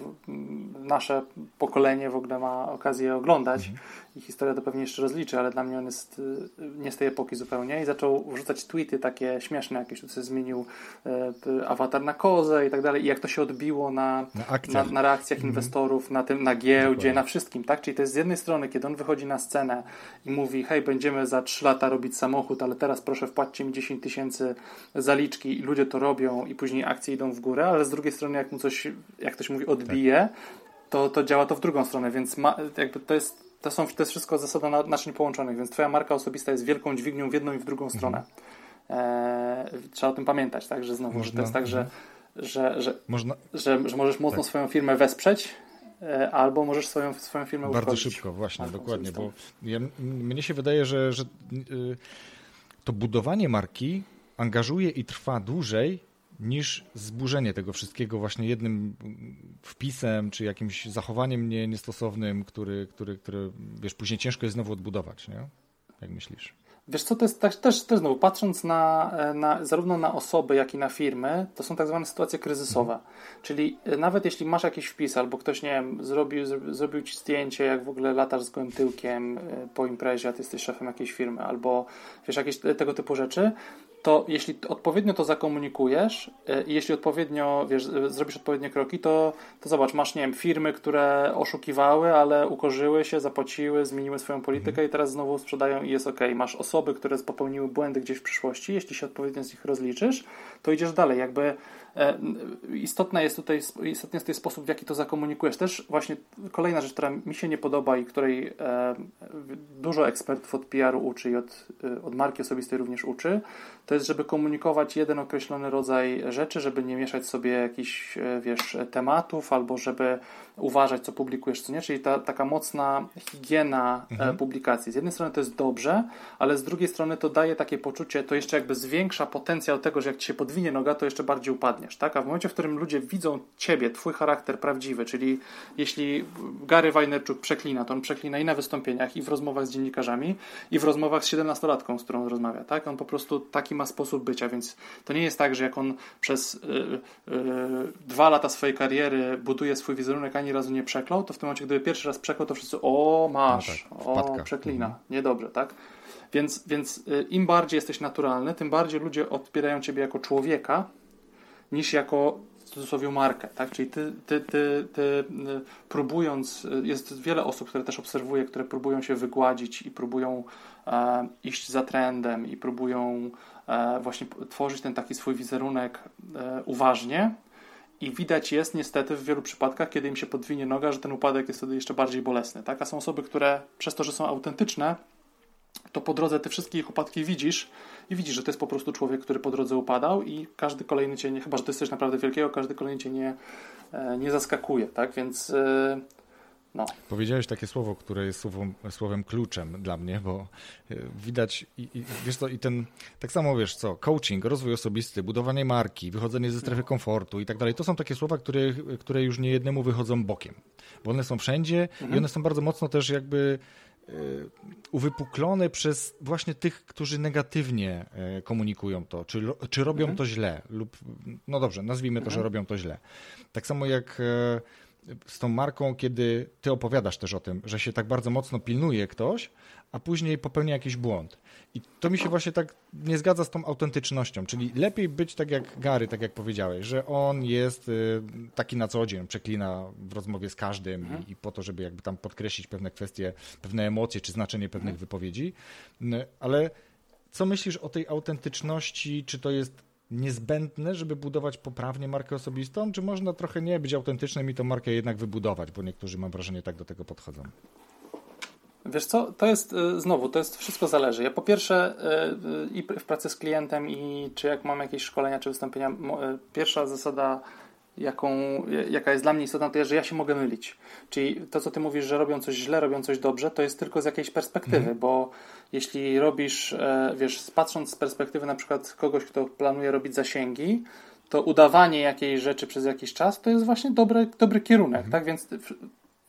[SPEAKER 3] nasze pokolenie w ogóle ma okazję oglądać. I historia to pewnie jeszcze rozliczy, ale dla mnie on jest y, nie z tej epoki zupełnie i zaczął wrzucać tweety takie śmieszne, jakieś tu sobie zmienił e, awatar na kozę i tak dalej i jak to się odbiło na, na, na, na reakcjach mm. inwestorów, na tym, na giełdzie, Dokładnie. na wszystkim, tak? Czyli to jest z jednej strony, kiedy on wychodzi na scenę i mówi, hej, będziemy za 3 lata robić samochód, ale teraz proszę wpłaccie mi 10 tysięcy zaliczki i ludzie to robią i później akcje idą w górę, ale z drugiej strony, jak mu coś, jak ktoś mówi, odbije, tak. to, to działa to w drugą stronę, więc ma, jakby to jest to, są, to jest wszystko zasada naczyń połączonych, więc Twoja marka osobista jest wielką dźwignią w jedną i w drugą stronę. E, trzeba o tym pamiętać, tak, że znowu, Można, że to jest tak, że, że, że, Można, że, że możesz mocno tak. swoją firmę wesprzeć, e, albo możesz swoją, swoją firmę
[SPEAKER 2] Bardzo uszkodzić. szybko, właśnie, dokładnie, bo ja, mnie się wydaje, że, że y, to budowanie marki angażuje i trwa dłużej niż zburzenie tego wszystkiego właśnie jednym wpisem, czy jakimś zachowaniem nie, niestosownym, który, który, który, wiesz, później ciężko jest znowu odbudować, nie? Jak myślisz?
[SPEAKER 3] Wiesz co, to jest też, też, też znowu, patrząc na, na, zarówno na osoby, jak i na firmy, to są tak zwane sytuacje kryzysowe. Mhm. Czyli e, nawet jeśli masz jakiś wpis, albo ktoś, nie wiem, zrobił, zrobił ci zdjęcie, jak w ogóle latasz z gołym tyłkiem e, po imprezie, a ty jesteś szefem jakiejś firmy, albo wiesz, jakieś tego typu rzeczy, to jeśli odpowiednio to zakomunikujesz e, i jeśli odpowiednio, wiesz, e, zrobisz odpowiednie kroki, to, to zobacz, masz, nie wiem, firmy, które oszukiwały, ale ukorzyły się, zapłaciły, zmieniły swoją politykę mhm. i teraz znowu sprzedają i jest ok. Masz osoby, które popełniły błędy gdzieś w przyszłości, jeśli się odpowiednio z nich rozliczysz, to idziesz dalej, jakby E, istotna jest tutaj, istotny jest tutaj sposób, w jaki to zakomunikujesz. Też właśnie kolejna rzecz, która mi się nie podoba i której e, dużo ekspertów od PR-u uczy i od, e, od marki osobistej również uczy, to jest, żeby komunikować jeden określony rodzaj rzeczy, żeby nie mieszać sobie jakichś, wiesz, tematów albo żeby uważać, co publikujesz, co nie, czyli ta taka mocna higiena mhm. publikacji. Z jednej strony to jest dobrze, ale z drugiej strony to daje takie poczucie, to jeszcze jakby zwiększa potencjał tego, że jak ci się podwinie noga, to jeszcze bardziej upadnie tak? A w momencie, w którym ludzie widzą ciebie, twój charakter prawdziwy, czyli jeśli Gary Wajnerczuk przeklina, to on przeklina i na wystąpieniach, i w rozmowach z dziennikarzami, i w rozmowach z 17-latką, z którą rozmawia, tak? On po prostu taki ma sposób bycia, więc to nie jest tak, że jak on przez yy, yy, dwa lata swojej kariery buduje swój wizerunek, ani razu nie przeklął, to w tym momencie, gdyby pierwszy raz przeklął, to wszyscy o, masz, no tak, o, przeklina, mhm. niedobrze, tak? Więc, więc y, im bardziej jesteś naturalny, tym bardziej ludzie odbierają ciebie jako człowieka, niż jako w cudzysłowie markę, tak? Czyli ty, ty, ty, ty y, próbując, y, jest wiele osób, które też obserwuję, które próbują się wygładzić i próbują e, iść za trendem i próbują e, właśnie tworzyć ten taki swój wizerunek e, uważnie, i widać jest niestety w wielu przypadkach, kiedy im się podwinie noga, że ten upadek jest wtedy jeszcze bardziej bolesny. Tak? A są osoby, które przez to, że są autentyczne, to po drodze te wszystkie ich upadki widzisz i widzisz, że to jest po prostu człowiek, który po drodze upadał i każdy kolejny nie, chyba że to jest coś naprawdę wielkiego, każdy kolejny cię nie, e, nie zaskakuje, tak? Więc e, no.
[SPEAKER 2] Powiedziałeś takie słowo, które jest słowem, słowem kluczem dla mnie, bo e, widać i, i, wiesz co, i ten, tak samo wiesz co, coaching, rozwój osobisty, budowanie marki, wychodzenie ze strefy komfortu i tak dalej, to są takie słowa, które, które już nie jednemu wychodzą bokiem, bo one są wszędzie mhm. i one są bardzo mocno też jakby Y, uwypuklone przez właśnie tych, którzy negatywnie y, komunikują to, czy, czy robią mhm. to źle, lub no dobrze, nazwijmy to, że mhm. robią to źle. Tak samo jak z tą marką, kiedy ty opowiadasz też o tym, że się tak bardzo mocno pilnuje ktoś, a później popełnia jakiś błąd. I to mi się właśnie tak nie zgadza z tą autentycznością, czyli lepiej być tak jak Gary, tak jak powiedziałeś, że on jest y, taki na co dzień, przeklina w rozmowie z każdym mhm. i, i, po to, żeby jakby tam podkreślić pewne kwestie, pewne emocje czy znaczenie pewnych mhm. wypowiedzi. Ale co myślisz o tej autentyczności? Czy to jest niezbędne, żeby budować poprawnie markę osobistą, czy można trochę nie być autentycznym i tą markę jednak wybudować, bo niektórzy mam wrażenie tak do tego podchodzą.
[SPEAKER 3] Wiesz co, to jest y, znowu, to jest wszystko zależy. Ja po pierwsze y, y, i w pracy z klientem i czy jak mam jakieś szkolenia czy wystąpienia, pierwsza zasada jaką, jaka jest dla mnie istotna, to jest, że ja się mogę mylić. Czyli to, co ty mówisz, że robią coś źle, robią coś dobrze, to jest tylko z jakiejś perspektywy, mm. bo jeśli robisz, e, wiesz, patrząc z perspektywy na przykład kogoś, kto planuje robić zasięgi, to udawanie jakiejś rzeczy przez jakiś czas to jest właśnie dobry, dobry kierunek, mm. tak? Więc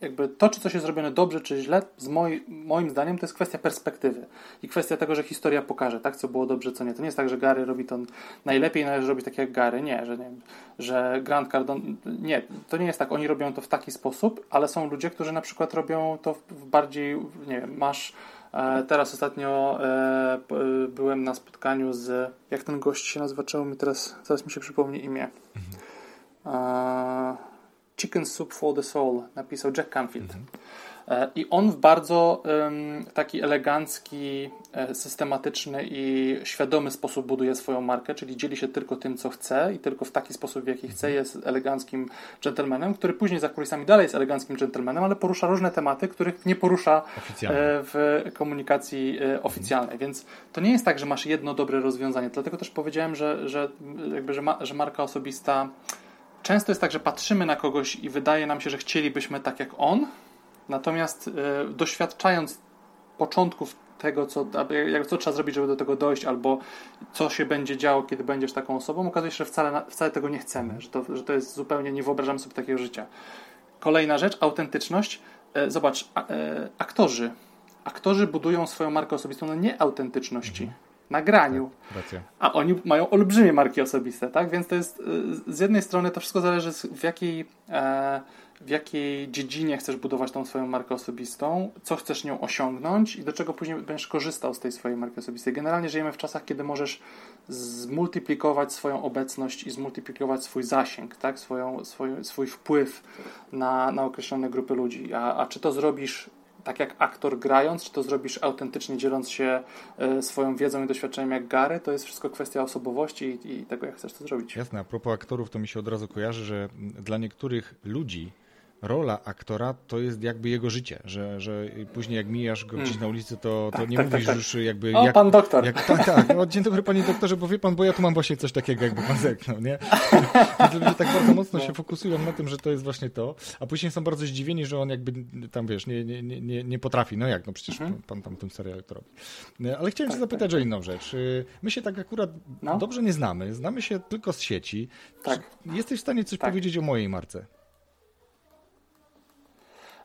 [SPEAKER 3] jakby to, czy coś jest zrobione dobrze, czy źle, z moi, moim zdaniem to jest kwestia perspektywy i kwestia tego, że historia pokaże, tak, co było dobrze, co nie. To nie jest tak, że Gary robi to najlepiej, należy robić tak jak Gary. Nie, że, nie że Grant Cardone, nie, to nie jest tak. Oni robią to w taki sposób, ale są ludzie, którzy na przykład robią to w bardziej, nie wiem, masz Teraz ostatnio e, byłem na spotkaniu z. Jak ten gość się nazywa? Czemu mi teraz. Zaraz mi się przypomni imię. Mhm. E, Chicken Soup for the Soul napisał Jack Canfield. Mhm. E, I on w bardzo taki elegancki, e, systematyczny i świadomy sposób buduje swoją markę, czyli dzieli się tylko tym, co chce i tylko w taki sposób, w jaki chce, mhm. jest eleganckim gentlemanem, który później za kulisami dalej jest eleganckim gentlemanem, ale porusza różne tematy, których nie porusza e, w komunikacji oficjalnej. Więc to nie jest tak, że masz jedno dobre rozwiązanie. Dlatego też powiedziałem, że, że, jakby, że, ma, że marka osobista często jest tak, że patrzymy na kogoś i wydaje nam się, że chcielibyśmy tak jak on, natomiast y, doświadczając początków tego, co, co trzeba zrobić, żeby do tego dojść, albo co się będzie działo, kiedy będziesz taką osobą, okazuje się, że wcale, wcale tego nie chcemy, że to, że to jest zupełnie, nie wyobrażamy sobie takiego życia. Kolejna rzecz, autentyczność. E, zobacz, e, aktorzy. Aktorzy budują swoją markę osobistą na nieautentyczności. Mhm nagraniu.
[SPEAKER 2] Tak,
[SPEAKER 3] a oni mają olbrzymie marki osobiste, tak? Więc to jest z jednej strony to wszystko zależy w jakiej, e, w jakiej dziedzinie chcesz budować tą swoją markę osobistą, co chcesz nią osiągnąć i do czego później będziesz korzystał z tej swojej marki osobistej. Generalnie żyjemy w czasach, kiedy możesz zmultiplikować swoją obecność i zmultiplikować swój zasięg, tak? Swoją, swój, swój wpływ na, na określone grupy ludzi. A, a czy to zrobisz tak jak aktor grając, czy to zrobisz autentycznie dzieląc się e, swoją wiedzą i doświadczeniem jak Gary, to jest wszystko kwestia osobowości i, i tego, jak chcesz to zrobić.
[SPEAKER 2] Jasne, a propos aktorów, to mi się od razu kojarzy, że dla niektórych ludzi rola aktora to jest jakby jego życie, że, że później jak mijasz go gdzieś mm. na ulicy, to, to tak, nie tak, mówisz tak, tak. już jakby...
[SPEAKER 3] O,
[SPEAKER 2] jak,
[SPEAKER 3] pan doktor.
[SPEAKER 2] Jak, tak, tak. O, dzień dobry panie doktorze, bo wie pan, bo ja tu mam właśnie coś takiego, jakby pan zerknął, nie? Więc ludzie tak bardzo mocno no. się fokusują na tym, że to jest właśnie to, a później są bardzo zdziwieni, że on jakby tam, wiesz, nie, nie, nie, nie potrafi. No jak, no przecież mhm. pan, tam tym serialu to robi. Ale chciałem tak, się zapytać o inną rzecz. Y, my się tak akurat no. dobrze nie znamy, znamy się tylko z sieci. Tak. Jesteś w stanie coś powiedzieć o mojej marce?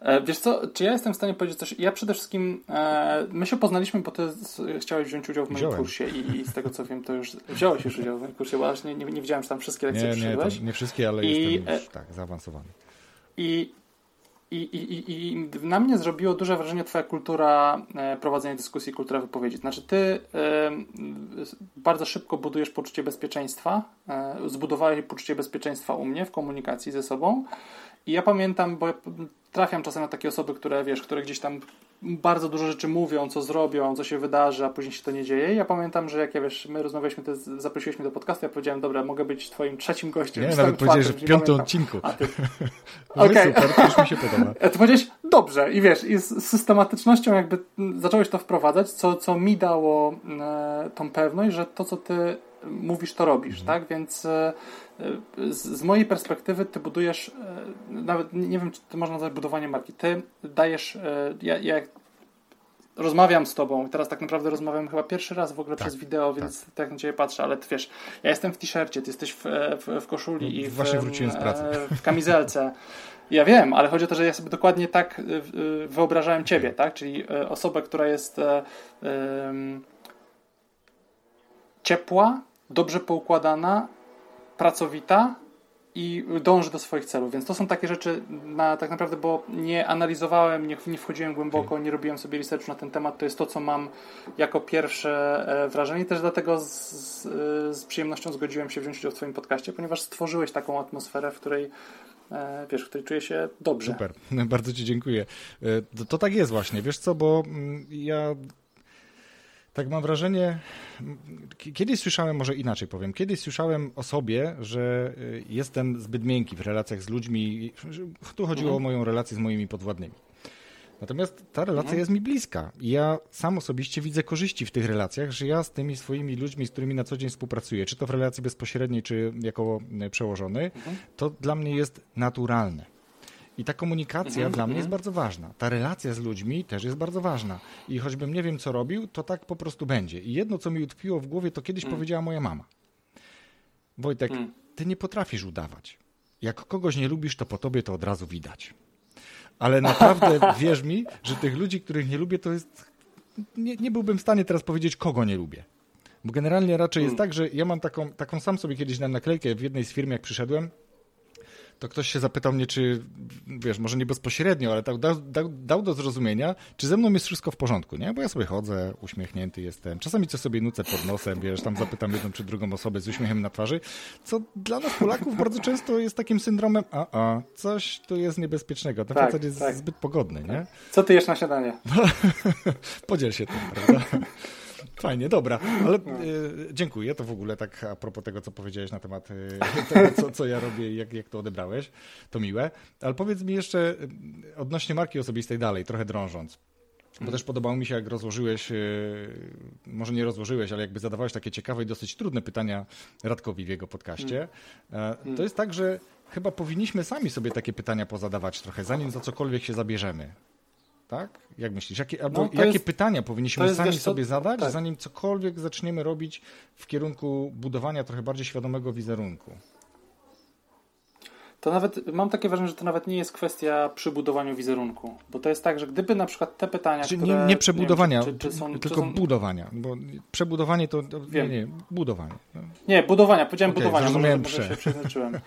[SPEAKER 3] E, wiesz co, czy ja jestem w stanie powiedzieć coś? Ja przede wszystkim, e, my się poznaliśmy, bo ty chciałeś wziąć udział w moim Wziąłem. kursie i, i, z tego co wiem, to już wziąłeś już udział w moim kursie, bo aż nie, nie, nie widziałem, że tam wszystkie lekcje nie, przyszedłeś.
[SPEAKER 2] Nie, nie wszystkie, ale I, jestem już tak, zaawansowany.
[SPEAKER 3] I, i, i, I na mnie zrobiło duże wrażenie Twoja kultura e, prowadzenia dyskusji, kultura wypowiedzi. Znaczy, Ty e, bardzo szybko budujesz poczucie bezpieczeństwa, e, zbudowałeś poczucie bezpieczeństwa u mnie w komunikacji ze sobą. I ja pamiętam, bo trafiam czasem na takie osoby, które wiesz, które gdzieś tam bardzo dużo rzeczy mówią, co zrobią, co się wydarzy, a później się to nie dzieje. I ja pamiętam, że jak ja wiesz, my rozmawialiśmy, to zaprosiłeś mnie do podcastu, ja powiedziałem, dobra, mogę być twoim trzecim gościem.
[SPEAKER 2] Nie, nawet powiedziałeś, że w piątym odcinku. A ty...
[SPEAKER 3] no okay. super, to już mi się podoba. Ty powiedziałeś, dobrze i wiesz, i z systematycznością jakby zacząłeś to wprowadzać, co, co mi dało e, tą pewność, że to, co ty mówisz, to robisz, mhm. tak? Więc e, z, mojej perspektywy ty budujesz, e, nawet nie wiem, czy to można nazwać budowanie marki. Ty dajesz, e, ja, ja rozmawiam z tobą, teraz tak naprawdę rozmawiam chyba pierwszy raz w ogóle tak, przez wideo, więc tak. tak na ciebie patrzę, ale ty wiesz, ja jestem w t-shircie, ty jesteś w, w, w koszuli i w,
[SPEAKER 2] Właśnie wróciłem z pracy.
[SPEAKER 3] w kamizelce. Ja wiem, ale chodzi o to, że ja sobie dokładnie tak wyobrażałem ciebie, tak? Czyli osobę, która jest ciepła, dobrze poukładana, pracowita i dąży do swoich celów. Więc to są takie rzeczy na, tak naprawdę, bo nie analizowałem, nie, nie wchodziłem głęboko, nie robiłem sobie researchu na ten temat. To jest to, co mam jako pierwsze e, wrażenie. Też dlatego z, z, z przyjemnością zgodziłem się wziąć udział w Twoim podcaście, ponieważ stworzyłeś taką atmosferę, w której e, wiesz, w której czuję się dobrze.
[SPEAKER 2] Super, bardzo Ci dziękuję. E, to, to tak jest właśnie, wiesz co, bo mm, ja tak mam wrażenie, kiedyś słyszałem, może inaczej powiem, kiedyś słyszałem o sobie, że y, jestem zbyt miękki w relacjach z ludźmi. Tu chodziło mhm. o moją relację z moimi podwładnymi. Natomiast ta relacja mhm. jest mi bliska. I ja sam osobiście widzę korzyści w tych relacjach, że ja z tymi swoimi ludźmi, z którymi na co dzień współpracuję, czy to w relacji bezpośredniej, czy jako y, przełożony, mhm. to dla mnie jest naturalne. I ta komunikacja -hmm. dla mnie jest mhm. bardzo ważna. Ta relacja z ludźmi też jest bardzo ważna. I choćbym nie wiem, co robił, to tak po prostu będzie. I jedno, co mi utkwiło w głowie, to kiedyś mm. powiedziała moja mama. Wojtek, mm. ty nie potrafisz udawać. Jak kogoś nie lubisz, to po tobie to od razu widać. Ale naprawdę wierz mi, że tych ludzi, których nie lubię, to jest. Nie, nie byłbym w stanie teraz powiedzieć, kogo nie lubię. Bo generalnie raczej jest mm. tak, że ja mam taką, taką sam sobie kiedyś na naklejkę w jednej z firm, jak przyszedłem, to ktoś się zapytał mnie, czy, wiesz, może nie bezpośrednio, ale dał, dał, dał do zrozumienia, czy ze mną jest wszystko w porządku, nie? Bo ja sobie chodzę, uśmiechnięty jestem. Czasami co sobie nucę pod nosem, wiesz, tam zapytam jedną czy drugą osobę z uśmiechem na twarzy, co dla nas Polaków bardzo często jest takim syndromem, a, a, coś tu jest niebezpiecznego. Ten tak, facet jest tak. zbyt pogodny, nie?
[SPEAKER 3] Co ty jesz na śniadanie?
[SPEAKER 2] Podziel się tym, prawda? Fajnie, dobra, ale y, dziękuję. To w ogóle tak a propos tego, co powiedziałeś na temat y, tego, co, co ja robię i jak, jak to odebrałeś. To miłe. Ale powiedz mi jeszcze y, odnośnie marki osobistej dalej, trochę drążąc. Bo hmm. też podobało mi się, jak rozłożyłeś, może nie rozłożyłeś, ale jakby zadawałeś takie ciekawe i dosyć trudne pytania Radkowi w jego podcaście. Hmm. To hmm. jest tak, że chyba powinniśmy sami sobie takie pytania pozadawać trochę, zanim za cokolwiek się zabierzemy tak? Jak myślisz? Jakie, albo no, jakie jest, pytania powinniśmy sami sobie zadać, tak. zanim cokolwiek zaczniemy robić w kierunku budowania trochę bardziej świadomego wizerunku?
[SPEAKER 3] To nawet, mam takie wrażenie, że to nawet nie jest kwestia przybudowaniu wizerunku, bo to jest tak, że gdyby na przykład te pytania,
[SPEAKER 2] Czyli
[SPEAKER 3] które...
[SPEAKER 2] nie, nie przebudowania,
[SPEAKER 3] nie wiem, czy, czy są,
[SPEAKER 2] tylko
[SPEAKER 3] czy są...
[SPEAKER 2] budowania, bo przebudowanie to, to nie, nie, budowanie.
[SPEAKER 3] Nie, budowania, powiedziałem
[SPEAKER 2] okay,
[SPEAKER 3] budowania,
[SPEAKER 2] może,
[SPEAKER 3] może się przeznaczyłem.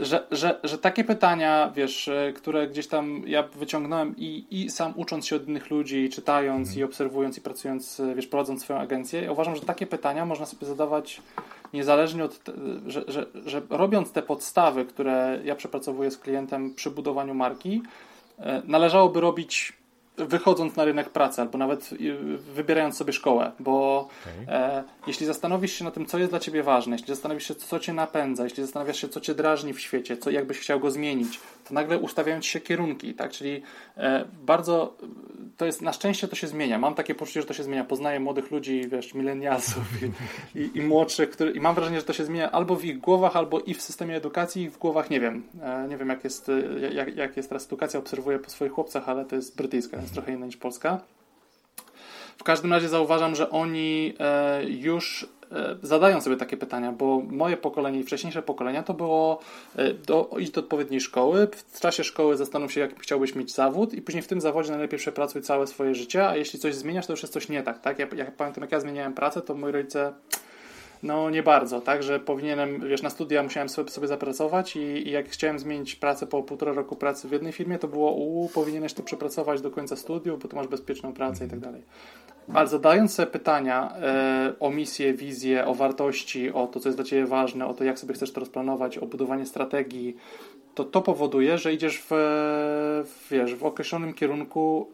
[SPEAKER 3] że, że, że takie pytania, wiesz, e, które gdzieś tam ja wyciągnąłem i, i sam ucząc się od innych ludzi, czytając i obserwując i pracując, e, wiesz, prowadząc swoją agencję, ja uważam, że takie pytania można sobie zadawać niezależnie od, te, że, że, że robiąc te podstawy, które ja przepracowuję z klientem przy budowaniu marki, e, należałoby robić wychodząc na rynek pracy, albo nawet wybierając sobie szkołę, bo okay. e, jeśli zastanowisz się na tym, co jest dla ciebie ważne, jeśli zastanowisz się, co cię napędza, jeśli zastanawiasz się, co cię drażni w świecie, co jakbyś chciał go zmienić, to nagle ustawiają ci się kierunki, tak? Czyli e, bardzo to jest, na szczęście to się zmienia. Mam takie poczucie, że to się zmienia. Poznaję młodych ludzi, wiesz, milenialsów i, i, i, młodszych, który, i mam wrażenie, że to się zmienia albo w ich głowach, albo i w systemie edukacji, i w głowach, nie wiem. E, nie wiem, jak jest, e, jak, jak jest teraz edukacja, obserwuję po swoich chłopcach, ale to jest brytyjska, jest trochę inna niż polska. W każdym razie zauważam, że oni już zadają sobie takie pytania, bo moje pokolenie i wcześniejsze pokolenia to było e, do, iść do odpowiedniej szkoły, w czasie szkoły zastanów się, jaki chciałbyś mieć zawód i później w tym zawodzie najlepiej przepracuj całe swoje życie, a jeśli coś zmieniasz, to już jest coś nie tak, tak? Ja, ja pamiętam, jak ja zmieniałem pracę, to moi rodzice no nie bardzo, tak, że powinienem, wiesz, na studia musiałem sobie, sobie zapracować i, i, jak chciałem zmienić pracę po półtora roku pracy w jednej firmie, to było, u, powinieneś to przepracować do końca studiów, bo tu masz bezpieczną pracę i tak dalej. Ale zadając sobie pytania e, o misję, wizję, o wartości, o to, co jest dla Ciebie ważne, o to, jak sobie chcesz to rozplanować, o budowanie strategii, to to powoduje, że idziesz w, w wiesz, w określonym kierunku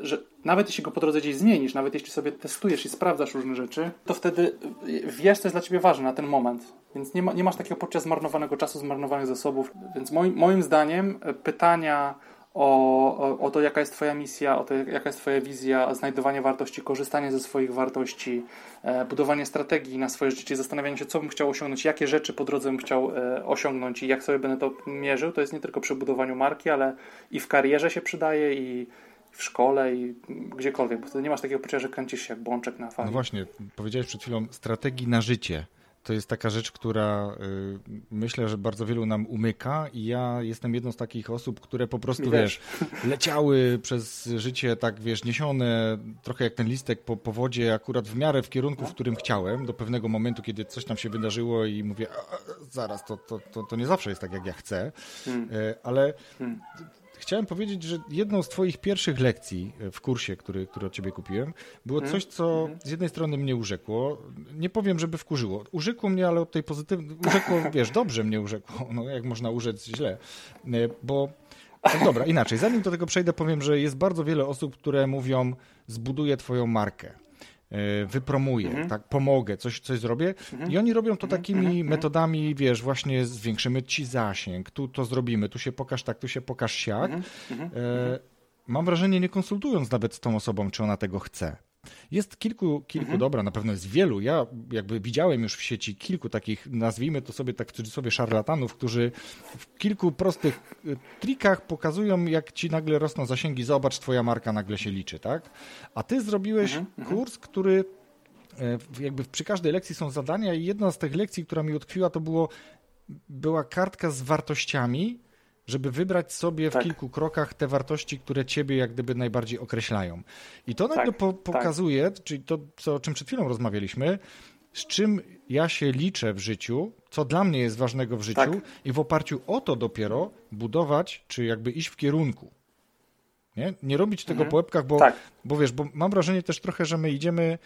[SPEAKER 3] że nawet jeśli go po drodze gdzieś zmienisz, nawet jeśli sobie testujesz i sprawdzasz różne rzeczy, to wtedy wiesz, co jest dla ciebie ważne na ten moment. Więc nie, ma, nie masz takiego poczucia zmarnowanego czasu, zmarnowanych zasobów. Więc moim zdaniem pytania o, o, to, jaka jest Twoja misja, o to, jaka jest Twoja wizja, znajdowanie wartości, korzystanie ze swoich wartości, e, budowanie strategii na swoje życie, zastanawianie się, co bym chciał osiągnąć, jakie rzeczy po drodze bym chciał e, osiągnąć i jak sobie będę to mierzył, to jest nie tylko przy budowaniu marki, ale i w karierze się przydaje i w szkole i gdziekolwiek, bo wtedy nie masz takiego poczucia, że kręcisz się jak bączek na fali.
[SPEAKER 2] No właśnie, powiedziałeś przed chwilą strategii na życie. To jest taka rzecz, która y, myślę, że bardzo wielu nam umyka i ja jestem jedną z takich osób, które po prostu, wiesz, leciały przez życie tak, wiesz, niesione trochę jak ten listek po, po wodzie, akurat w miarę w kierunku, w którym chciałem, do pewnego momentu, kiedy coś tam się wydarzyło i mówię, zaraz, to, to, to, to nie zawsze jest tak, jak ja chcę, hmm. Y, ale hmm chciałem powiedzieć, że jedną z Twoich pierwszych lekcji e, w kursie, który, który od Ciebie kupiłem, było mhm. coś, co mhm. z jednej strony mnie urzekło. Nie powiem, żeby wkurzyło. Urzekło mnie, ale od tej pozytywnej. Urzekło, wiesz, dobrze mnie urzekło. No, jak można urzec źle. E, bo. No dobra, inaczej. Zanim do tego przejdę, powiem, że jest bardzo wiele osób, które mówią: zbuduję Twoją markę. E, wypromuję, mhm. tak, pomogę, coś, coś zrobię. Mhm. I oni robią to mhm. takimi mhm. metodami, wiesz, właśnie zwiększymy ci zasięg, tu to zrobimy, tu się pokaż tak, tu się pokaż siak. Mhm. Mhm. E, mam wrażenie, nie konsultując nawet z tą osobą, czy ona tego chce. Jest kilku, kilku mhm. dobra, na pewno jest wielu. Ja jakby widziałem już w sieci kilku takich, nazwijmy to sobie tak w cudzysłowie, szarlatanów, którzy w kilku prostych y, trikach pokazują, jak ci nagle rosną zasięgi. Zobacz, twoja marka nagle się liczy, tak? A ty zrobiłeś mhm. mhm. kurs, który e, jakby przy każdej lekcji są zadania i jedna z tych lekcji, która mi utkwiła, to było, była kartka z wartościami, żeby wybrać sobie tak. w kilku krokach te wartości, które ciebie jak gdyby najbardziej określają. I to nagle tak, po, tak. pokazuje, tak. czyli to, co, o czym przed chwilą rozmawialiśmy, z czym ja się liczę w życiu, co dla mnie jest ważnego w życiu tak. i w oparciu o to dopiero budować, czy jakby iść w kierunku. Nie, nie robić tego mhm. po łebkach, bo, tak. bo wiesz, bo mam wrażenie też trochę, że my idziemy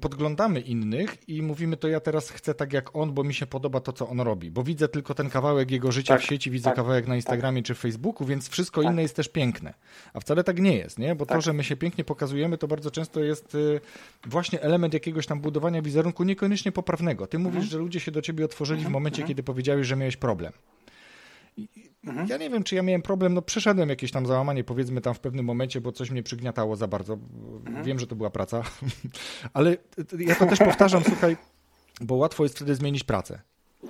[SPEAKER 2] podglądamy innych i mówimy, to ja teraz chcę tak jak on, bo mi się podoba to, co on robi, bo widzę tylko ten kawałek jego życia tak, w sieci, widzę tak, kawałek na Instagramie tak. czy Facebooku, więc wszystko tak. inne jest też piękne. A wcale tak nie jest, nie? Bo to, tak. że my się pięknie pokazujemy, to bardzo często jest y, właśnie element jakiegoś tam budowania wizerunku, niekoniecznie poprawnego. Ty mówisz, mhm. że ludzie się do ciebie otworzyli mhm. w momencie, mhm. kiedy powiedziałeś, że miałeś problem. Mhm. Ja nie wiem, czy ja miałem problem, no przeszedłem jakieś tam załamanie, powiedzmy tam w pewnym momencie, bo coś mnie przygniatało za bardzo. Mhm. Wiem, że to była praca, ale ja to też powtarzam, słuchaj, bo łatwo jest wtedy zmienić pracę.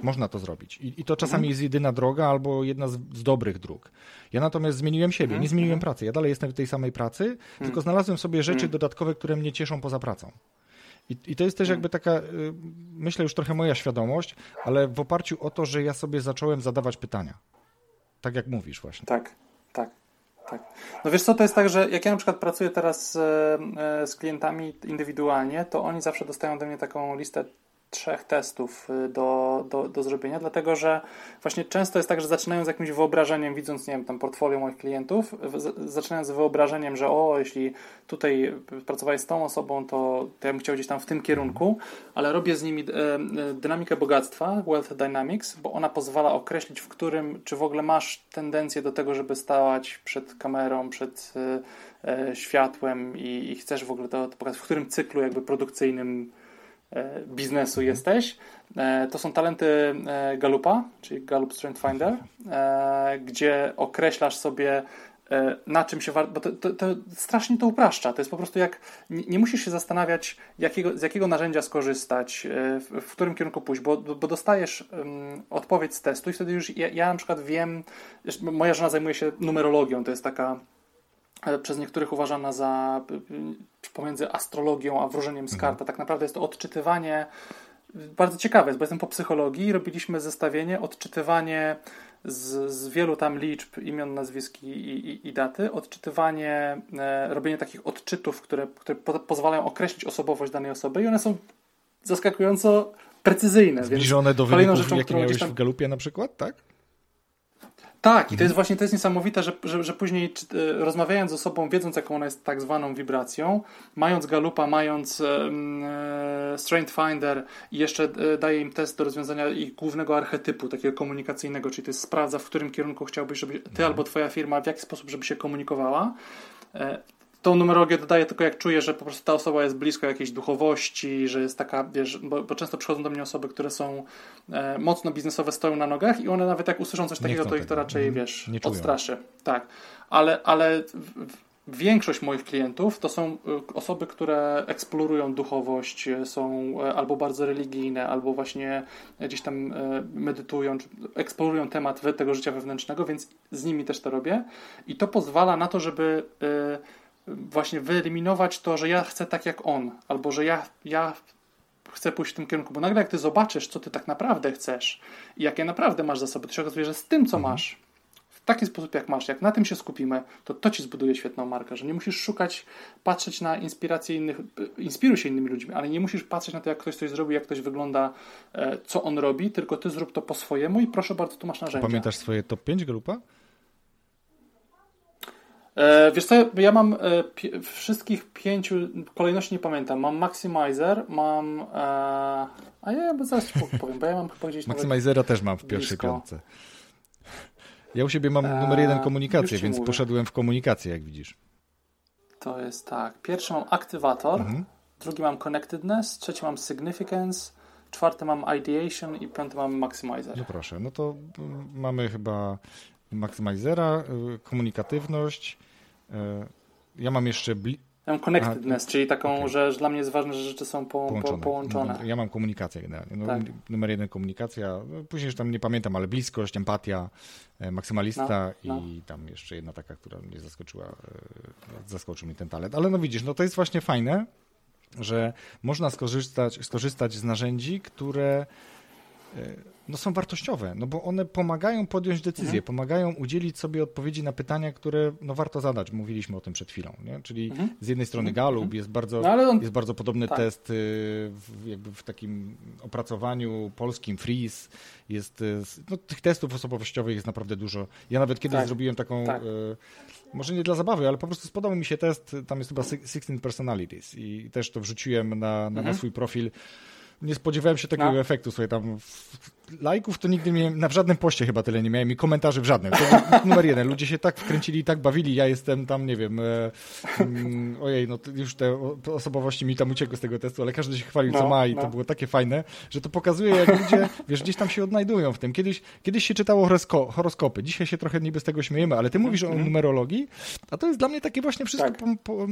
[SPEAKER 2] Można to zrobić. I, i to czasami mhm. jest jedyna droga albo jedna z, z, dobrych dróg. Ja natomiast zmieniłem siebie, mhm. nie zmieniłem mhm. pracy. Ja dalej jestem w tej samej pracy, tylko znalazłem sobie rzeczy dodatkowe, które mnie cieszą poza pracą. I, I, to jest też jakby taka, y, myślę już trochę moja świadomość, ale w oparciu o to, że ja sobie zacząłem zadawać pytania. Tak jak mówisz właśnie.
[SPEAKER 3] Tak, tak. Tak. No wiesz co, to jest tak, że jak ja na przykład pracuję teraz z, e, z klientami indywidualnie, to oni zawsze dostają ode mnie taką listę trzech testów y, do, do, do zrobienia, dlatego że właśnie często jest tak, że zaczynają z jakimś wyobrażeniem, widząc, nie wiem, tam portfolio moich klientów, zaczynają z wyobrażeniem, że o, jeśli tutaj pracowałeś z tą osobą, to, to ja bym chciał gdzieś tam w tym kierunku, ale robię z nimi e, e, dynamikę bogactwa, Wealth Dynamics, bo ona pozwala określić, w którym, czy w ogóle masz tendencję do tego, żeby stać przed kamerą, przed światłem i, i chcesz w ogóle to, to pokazać, w którym cyklu jakby produkcyjnym biznesu jesteś. E, to są talenty e, Galupa, czyli Galup Strength Finder, gdzie określasz sobie na czym się warto, bo to, to, to, strasznie to upraszcza. To jest po prostu jak, nie, nie musisz się zastanawiać, jakiego, z jakiego narzędzia skorzystać, w, w którym kierunku pójść, bo, bo dostajesz um, odpowiedź z testu i wtedy już ja, ja na przykład wiem, moja żona zajmuje się numerologią, to jest taka przez niektórych uważana za pomiędzy astrologią a wróżeniem z mhm. kart. Tak naprawdę jest to odczytywanie, bardzo ciekawe jest, bo jestem po psychologii, robiliśmy zestawienie, odczytywanie z, z wielu tam liczb, imion, nazwisk i, i, i daty, odczytywanie, e, robienie takich odczytów, które, które po, pozwalają określić osobowość danej osoby i one są zaskakująco precyzyjne.
[SPEAKER 2] Zbliżone do wyników, rzeczą, jakie miałeś tam... w Galupie na przykład, tak?
[SPEAKER 3] Tak, i to jest właśnie to jest niesamowite, że, że, że później czy, e, rozmawiając z osobą, wiedząc jaką ona jest tak zwaną wibracją, mając galupa, mając e, Strength Finder i jeszcze e, daje im test do rozwiązania ich głównego archetypu, takiego komunikacyjnego, czyli to jest sprawdza, w którym kierunku chciałbyś, żeby ty mhm. albo twoja firma, w jaki sposób, żeby się komunikowała. Tą numerologię dodaję tylko jak czuję, że po prostu ta osoba jest blisko jakiejś duchowości, że jest taka, wiesz, bo, bo często przychodzą do mnie osoby, które są e, mocno biznesowe, stoją na nogach i one nawet jak usłyszą coś takiego, to ich to raczej, mhm. wiesz, odstraszy. Tak, ale, ale większość moich klientów to są e, osoby, które eksplorują duchowość, e, są e, albo bardzo religijne, albo właśnie gdzieś tam medytują, eksplorują temat tego życia wewnętrznego, więc z nimi też to robię i to pozwala na to, żeby właśnie wyeliminować to, że ja chcę tak jak on, albo że ja, ja chcę pójść w tym kierunku, bo nagle jak ty zobaczysz, co ty tak naprawdę chcesz i jakie naprawdę masz zasoby, to się okazuje, że z tym, co mhm. masz, w taki sposób jak masz, jak na tym się skupimy, to to ci zbuduje świetną markę, że nie musisz szukać, patrzeć na inspiracje innych, inspiruj się innymi ludźmi, ale nie musisz patrzeć na to, jak ktoś coś zrobi, jak ktoś wygląda, e, co on robi, tylko ty zrób to po swojemu i proszę bardzo, tu masz narzędzia.
[SPEAKER 2] Pamiętasz swoje top 5 grupa?
[SPEAKER 3] E, wiesz co, ja mam e, wszystkich pięciu, kolejności nie pamiętam. Mam Maximizer, mam... E, a ja zaraz ci powiem, bo ja mam chyba gdzieś
[SPEAKER 2] Maximizera też mam w pierwszej blisko. piątce. Ja u siebie mam numer jeden komunikację, więc mówię. poszedłem w komunikację, jak widzisz.
[SPEAKER 3] To jest tak. Pierwszy mam aktywator, mhm. drugi mam connectedness, trzeci mam significance, czwarty mam ideation i piąty mam maximizer.
[SPEAKER 2] No proszę, no to mamy chyba maximizera, y, komunikatywność, ja mam jeszcze. Bli-
[SPEAKER 3] ja mam connectedness, A, czyli taką, okay. że, że, dla mnie jest ważne, że rzeczy są po, połączone. Po, połączone.
[SPEAKER 2] No, ja mam komunikację generalnie. No, tak. Numer jeden komunikacja, no, później już tam nie pamiętam, ale bliskość, empatia, e, maksymalista no, no. i tam jeszcze jedna taka, która mnie zaskoczyła, e, zaskoczył mnie ten talent. Ale no widzisz, no to jest właśnie fajne, że można skorzystać, skorzystać z narzędzi, które no są wartościowe, no bo one pomagają podjąć decyzję, mhm. pomagają udzielić sobie odpowiedzi na pytania, które no warto zadać. Mówiliśmy o tym przed chwilą, nie? czyli mhm. z jednej strony mhm. Gallup jest bardzo, no, on... jest bardzo podobny tak. test y, w, jakby w takim opracowaniu polskim, Freeze, jest, y, no, tych testów osobowościowych jest naprawdę dużo. Ja nawet kiedyś tak. zrobiłem taką, tak. y, może nie dla zabawy, ale po prostu spodobał mi się test, tam jest chyba 16 Personalities i też to wrzuciłem na, na, na mhm. swój profil nie spodziewałem się takiego no. efektu. Słuchaj, tam lajków to nigdy nie na w żadnym poście chyba tyle nie miałem i komentarzy w żadnym. To numer jeden. Ludzie się tak wkręcili i tak bawili. Ja jestem tam, nie wiem, e, mm, ojej, no już te osobowości mi tam uciekły z tego testu, ale każdy się chwalił, no, co ma i no. to było takie fajne, że to pokazuje, jak ludzie, wiesz, gdzieś tam się odnajdują w tym. Kiedyś, kiedyś się czytało horosko horoskopy, dzisiaj się trochę niby z tego śmiejemy, ale ty mówisz mm -hmm. o mhm. numerologii, a to jest dla mnie takie właśnie wszystko, tak. po, po,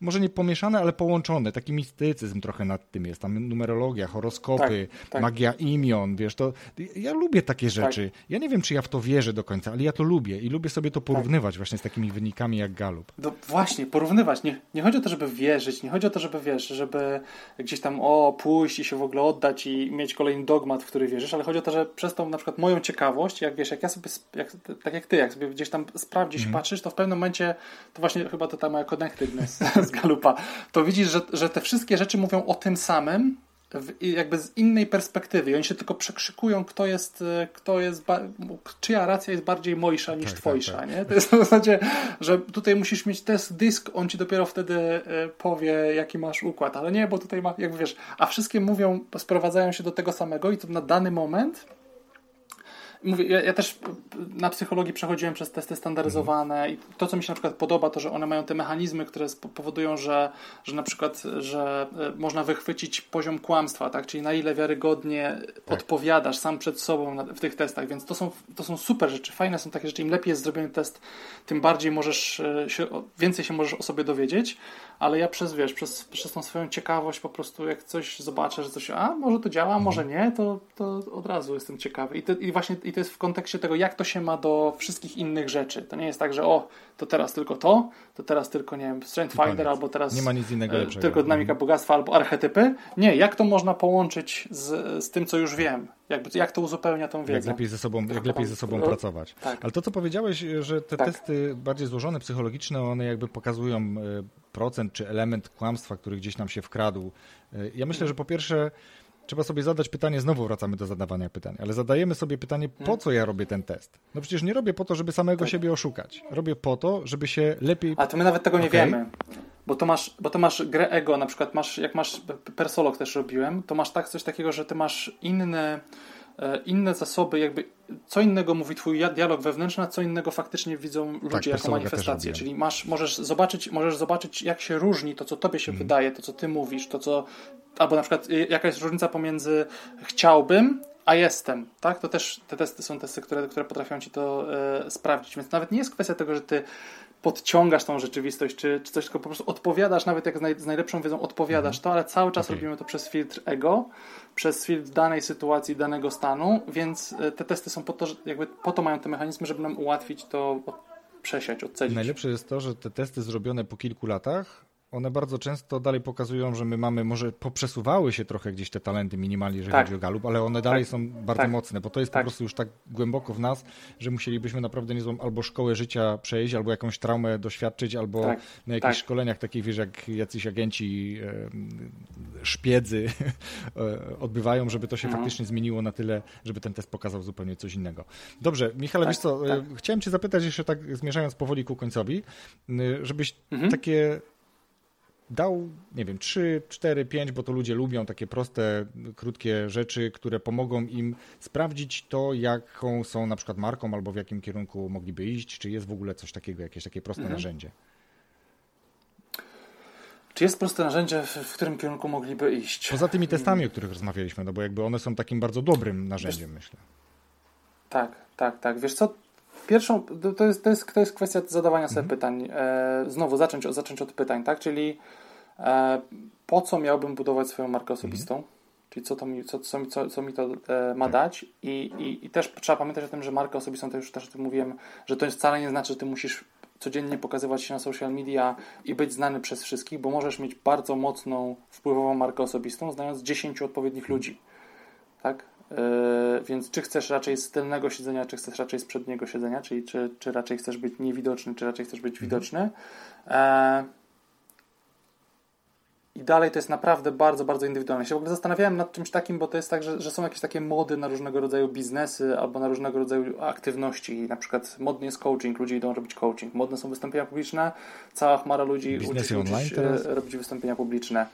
[SPEAKER 2] może nie pomieszane, ale połączone. Taki mistycyzm trochę nad tym jest. Tam numer numerologia, horoskopy, tak, tak. magia imion, wiesz, to ja lubię takie tak. rzeczy. Tak. Ja nie wiem, czy ja w to wierzę do końca, ale ja to lubię i lubię sobie to tak. porównywać właśnie z takimi wynikami jak Galup.
[SPEAKER 3] No właśnie, porównywać. Nie, nie chodzi o to, żeby wierzyć, nie chodzi o to, żeby wiesz, żeby gdzieś tam o, pójść i się w ogóle oddać i mieć kolejny dogmat, w który wierzysz, ale chodzi o to, że przez tą na przykład moją ciekawość, jak wiesz, jak ja sobie, jak, tak jak ty, jak sobie gdzieś tam sprawdzisz, mm. patrzysz, to w pewnym momencie, to właśnie chyba to ta moja connectedness z Galupa, to widzisz, że, że te wszystkie rzeczy mówią o tym samym, jakby z innej perspektywy i oni się tylko przekrzykują, kto jest, e, kto jest, czyja racja jest bardziej mojsza niż tak, twojsza, tak, tak. nie? To jest w zasadzie, że tutaj musisz mieć test dysk, on ci dopiero wtedy e, powie, jaki masz układ, ale nie, bo tutaj ma, jakby wiesz, a wszystkie mówią, sprowadzają się do tego samego i to na dany moment mówię, ja, ja, też na psychologii przechodziłem przez testy standaryzowane i to, co mi się na przykład podoba, to, że one mają te mechanizmy, które powodują, że, że na przykład, że e, można wychwycić poziom kłamstwa, tak? Czyli na ile wiarygodnie tak. odpowiadasz sam przed sobą w tych testach, więc to są, to są super rzeczy, fajne są takie rzeczy. Im lepiej jest zrobiony test, tym bardziej możesz e, się, więcej się możesz o sobie dowiedzieć, ale ja przez, wiesz, przez, przez tą swoją ciekawość po prostu jak coś zobaczę, że coś, a może to działa, może mhm. nie, to, to od razu jestem ciekawy. I, to, i właśnie i to jest w kontekście tego, jak to się ma do wszystkich innych rzeczy. To nie jest tak, że o, to teraz tylko to, to teraz tylko, nie wiem, Strength Finder, albo teraz
[SPEAKER 2] nie ma nic innego
[SPEAKER 3] e,
[SPEAKER 2] lepszego.
[SPEAKER 3] tylko dynamika mhm. bogactwa, albo archetypy. Nie, jak to można połączyć z, z tym, co już wiem? Jakby, jak to uzupełnia tą wiedzę?
[SPEAKER 2] Jak lepiej ze sobą, jak lepiej ze sobą pracować.
[SPEAKER 3] Tak.
[SPEAKER 2] Ale to, co powiedziałeś, że te tak. testy bardziej złożone, psychologiczne, one jakby pokazują e, procent czy element kłamstwa, który gdzieś nam się wkradł. E, ja myślę, że po pierwsze trzeba sobie zadać pytanie, znowu wracamy do zadawania pytań, ale zadajemy sobie pytanie, po hmm. co ja robię ten test? No przecież nie robię po to, żeby samego tak. siebie oszukać. Robię po to, żeby się lepiej...
[SPEAKER 3] A to my nawet tego nie okay. wiemy. Bo to, masz, bo to masz grę ego, na przykład masz, jak masz persolog też robiłem, to masz tak coś takiego, że ty masz inne inne zasoby, jakby co innego mówi twój dialog wewnętrzny, a co innego faktycznie widzą ludzie tak, jako manifestację. Czyli masz, możesz, zobaczyć, możesz zobaczyć, jak się różni to, co tobie się mm. wydaje, to, co ty mówisz, to, co. Albo na przykład y, jaka jest różnica pomiędzy chciałbym, a jestem, tak? To też te testy są testy, które, które potrafią ci to e, sprawdzić. Więc nawet nie jest kwestia tego, że ty podciągasz tą rzeczywistość, czy, czy coś, tylko po prostu odpowiadasz, nawet jak z, naj, z najlepszą wiedzą odpowiadasz mhm. to, ale cały czas okay. robimy to przez filtr ego, przez filtr danej sytuacji, danego stanu, więc e, te testy są po to, jakby po to mają te mechanizmy, żeby nam ułatwić to przesiać, odcedzić.
[SPEAKER 2] Najlepsze jest to, że te testy zrobione po kilku latach one bardzo często dalej pokazują, że my mamy, może poprzesuwały się trochę gdzieś te talenty minimalnie, jeżeli tak. chodzi o Galup, ale one dalej tak. są bardzo tak. mocne, bo to jest tak. po prostu już tak głęboko w nas, że musielibyśmy naprawdę niezłą albo szkołę życia przejść, albo jakąś traumę doświadczyć, albo tak. na jakichś tak. szkoleniach takich, wiesz, jak jacyś agenci szpiedzy e, odbywają, żeby to się mhm. faktycznie zmieniło na tyle, żeby ten test pokazał zupełnie coś innego. Dobrze, Michale, wiesz co, e, chciałem cię zapytać jeszcze tak zmierzając powoli ku końcowi, żebyś mhm. takie dał, nie wiem, 3, 4, 5, bo to ludzie lubią takie proste, krótkie rzeczy, które pomogą im sprawdzić to, jaką są na przykład marką albo w jakim kierunku mogliby iść, czy jest w ogóle coś takiego, jakieś takie proste mhm. narzędzie.
[SPEAKER 3] Czy jest proste narzędzie, w którym kierunku mogliby iść?
[SPEAKER 2] Poza tymi testami, o których rozmawialiśmy, no bo jakby one są takim bardzo dobrym narzędziem, Wiesz, myślę.
[SPEAKER 3] Tak, tak, tak. Wiesz co, Pierwszą, to jest, to jest, to jest kwestia zadawania sobie mhm. pytań. E, znowu zacząć, zacząć od pytań, tak? Czyli e, po co miałbym budować swoją markę osobistą? Mhm. Czyli co, to mi, co, co, co, co mi to e, ma tak. dać? I, i, I też trzeba pamiętać o tym, że markę osobistą, to już też o tym mówiłem, że to wcale nie znaczy, że ty musisz codziennie pokazywać się na social media i być znany przez wszystkich, bo możesz mieć bardzo mocną, wpływową markę osobistą, znając 10 odpowiednich ludzi. Tak? Yy, więc czy chcesz raczej z tylnego siedzenia, czy chcesz raczej z przedniego siedzenia, czyli czy, czy raczej chcesz być niewidoczny, czy raczej chcesz być mhm. widoczny. E, I dalej to jest naprawdę bardzo, bardzo indywidualne. Ja się w ogóle zastanawiałem nad czymś takim, bo to jest tak, że, że są jakieś takie mody na różnego rodzaju biznesy albo na różnego rodzaju aktywności. Na przykład modny jest coaching, ludzie idą robić coaching. Modne są wystąpienia publiczne, cała chmara ludzi
[SPEAKER 2] uczy, uczy się
[SPEAKER 3] robić wystąpienia publiczne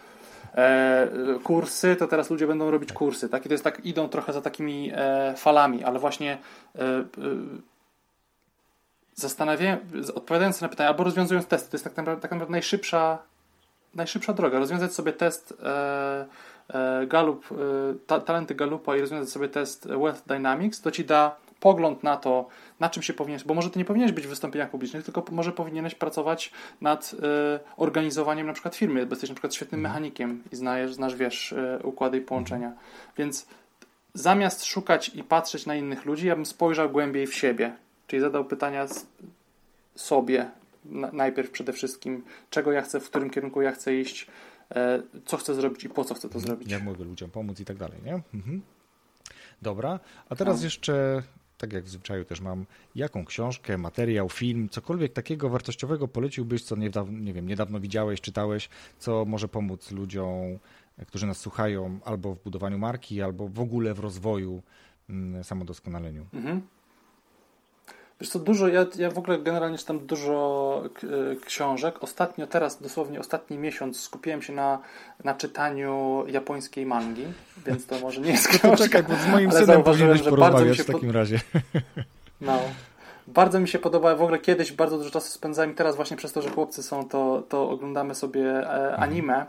[SPEAKER 3] e, kursy, to teraz ludzie będą robić kursy. Tak? I to jest tak, idą trochę za takimi e, falami, ale właśnie e, e zastanawiałem, odpowiadając na pytania, albo rozwiązując testy, to jest tak naprawdę, tak naprawdę najszybsza, najszybsza droga. Rozwiązać sobie test e, e Galup, ta, talenty Galupa i rozwiązać sobie test Wealth Dynamics, to ci da pogląd na to, na czym się powinieneś, bo może ty nie powinieneś być w wystąpieniach publicznych, tylko może powinieneś pracować nad y, organizowaniem na przykład firmy, bo jesteś na przykład świetnym mhm. mechanikiem i znasz, znasz wiesz, y, układy i połączenia. Mhm. Więc zamiast szukać i patrzeć na innych ludzi, ja bym spojrzał głębiej w siebie, czyli zadał pytania sobie najpierw przede wszystkim, czego ja chcę, w którym kierunku ja chcę iść, e, co chcę zrobić i po co chcę to zrobić.
[SPEAKER 2] Jak mogę ludziom pomóc i tak dalej, nie? Mhm. Dobra, a teraz no. jeszcze, tak jak w zwyczaju też mam, jaką książkę, materiał, film, cokolwiek takiego wartościowego poleciłbyś, co niedawno, nie wiem, niedawno widziałeś, czytałeś, co może pomóc ludziom, którzy nas słuchają, albo w budowaniu marki, albo w ogóle w rozwoju, mm, samodoskonaleniu. Mhm.
[SPEAKER 3] Wiesz co, dużo, ja, ja w ogóle generalnie czytam dużo książek. Ostatnio, teraz dosłownie ostatni miesiąc skupiłem się na, na czytaniu japońskiej mangi, więc to może nie jest książka. To
[SPEAKER 2] czekaj, bo z moim synem powinieneś porozmawiać w takim pod... razie.
[SPEAKER 3] No. Bardzo mi się podoba, w ogóle kiedyś bardzo dużo czasu spędzałem i teraz właśnie przez to, że chłopcy są, to, to oglądamy sobie e, mhm. anime.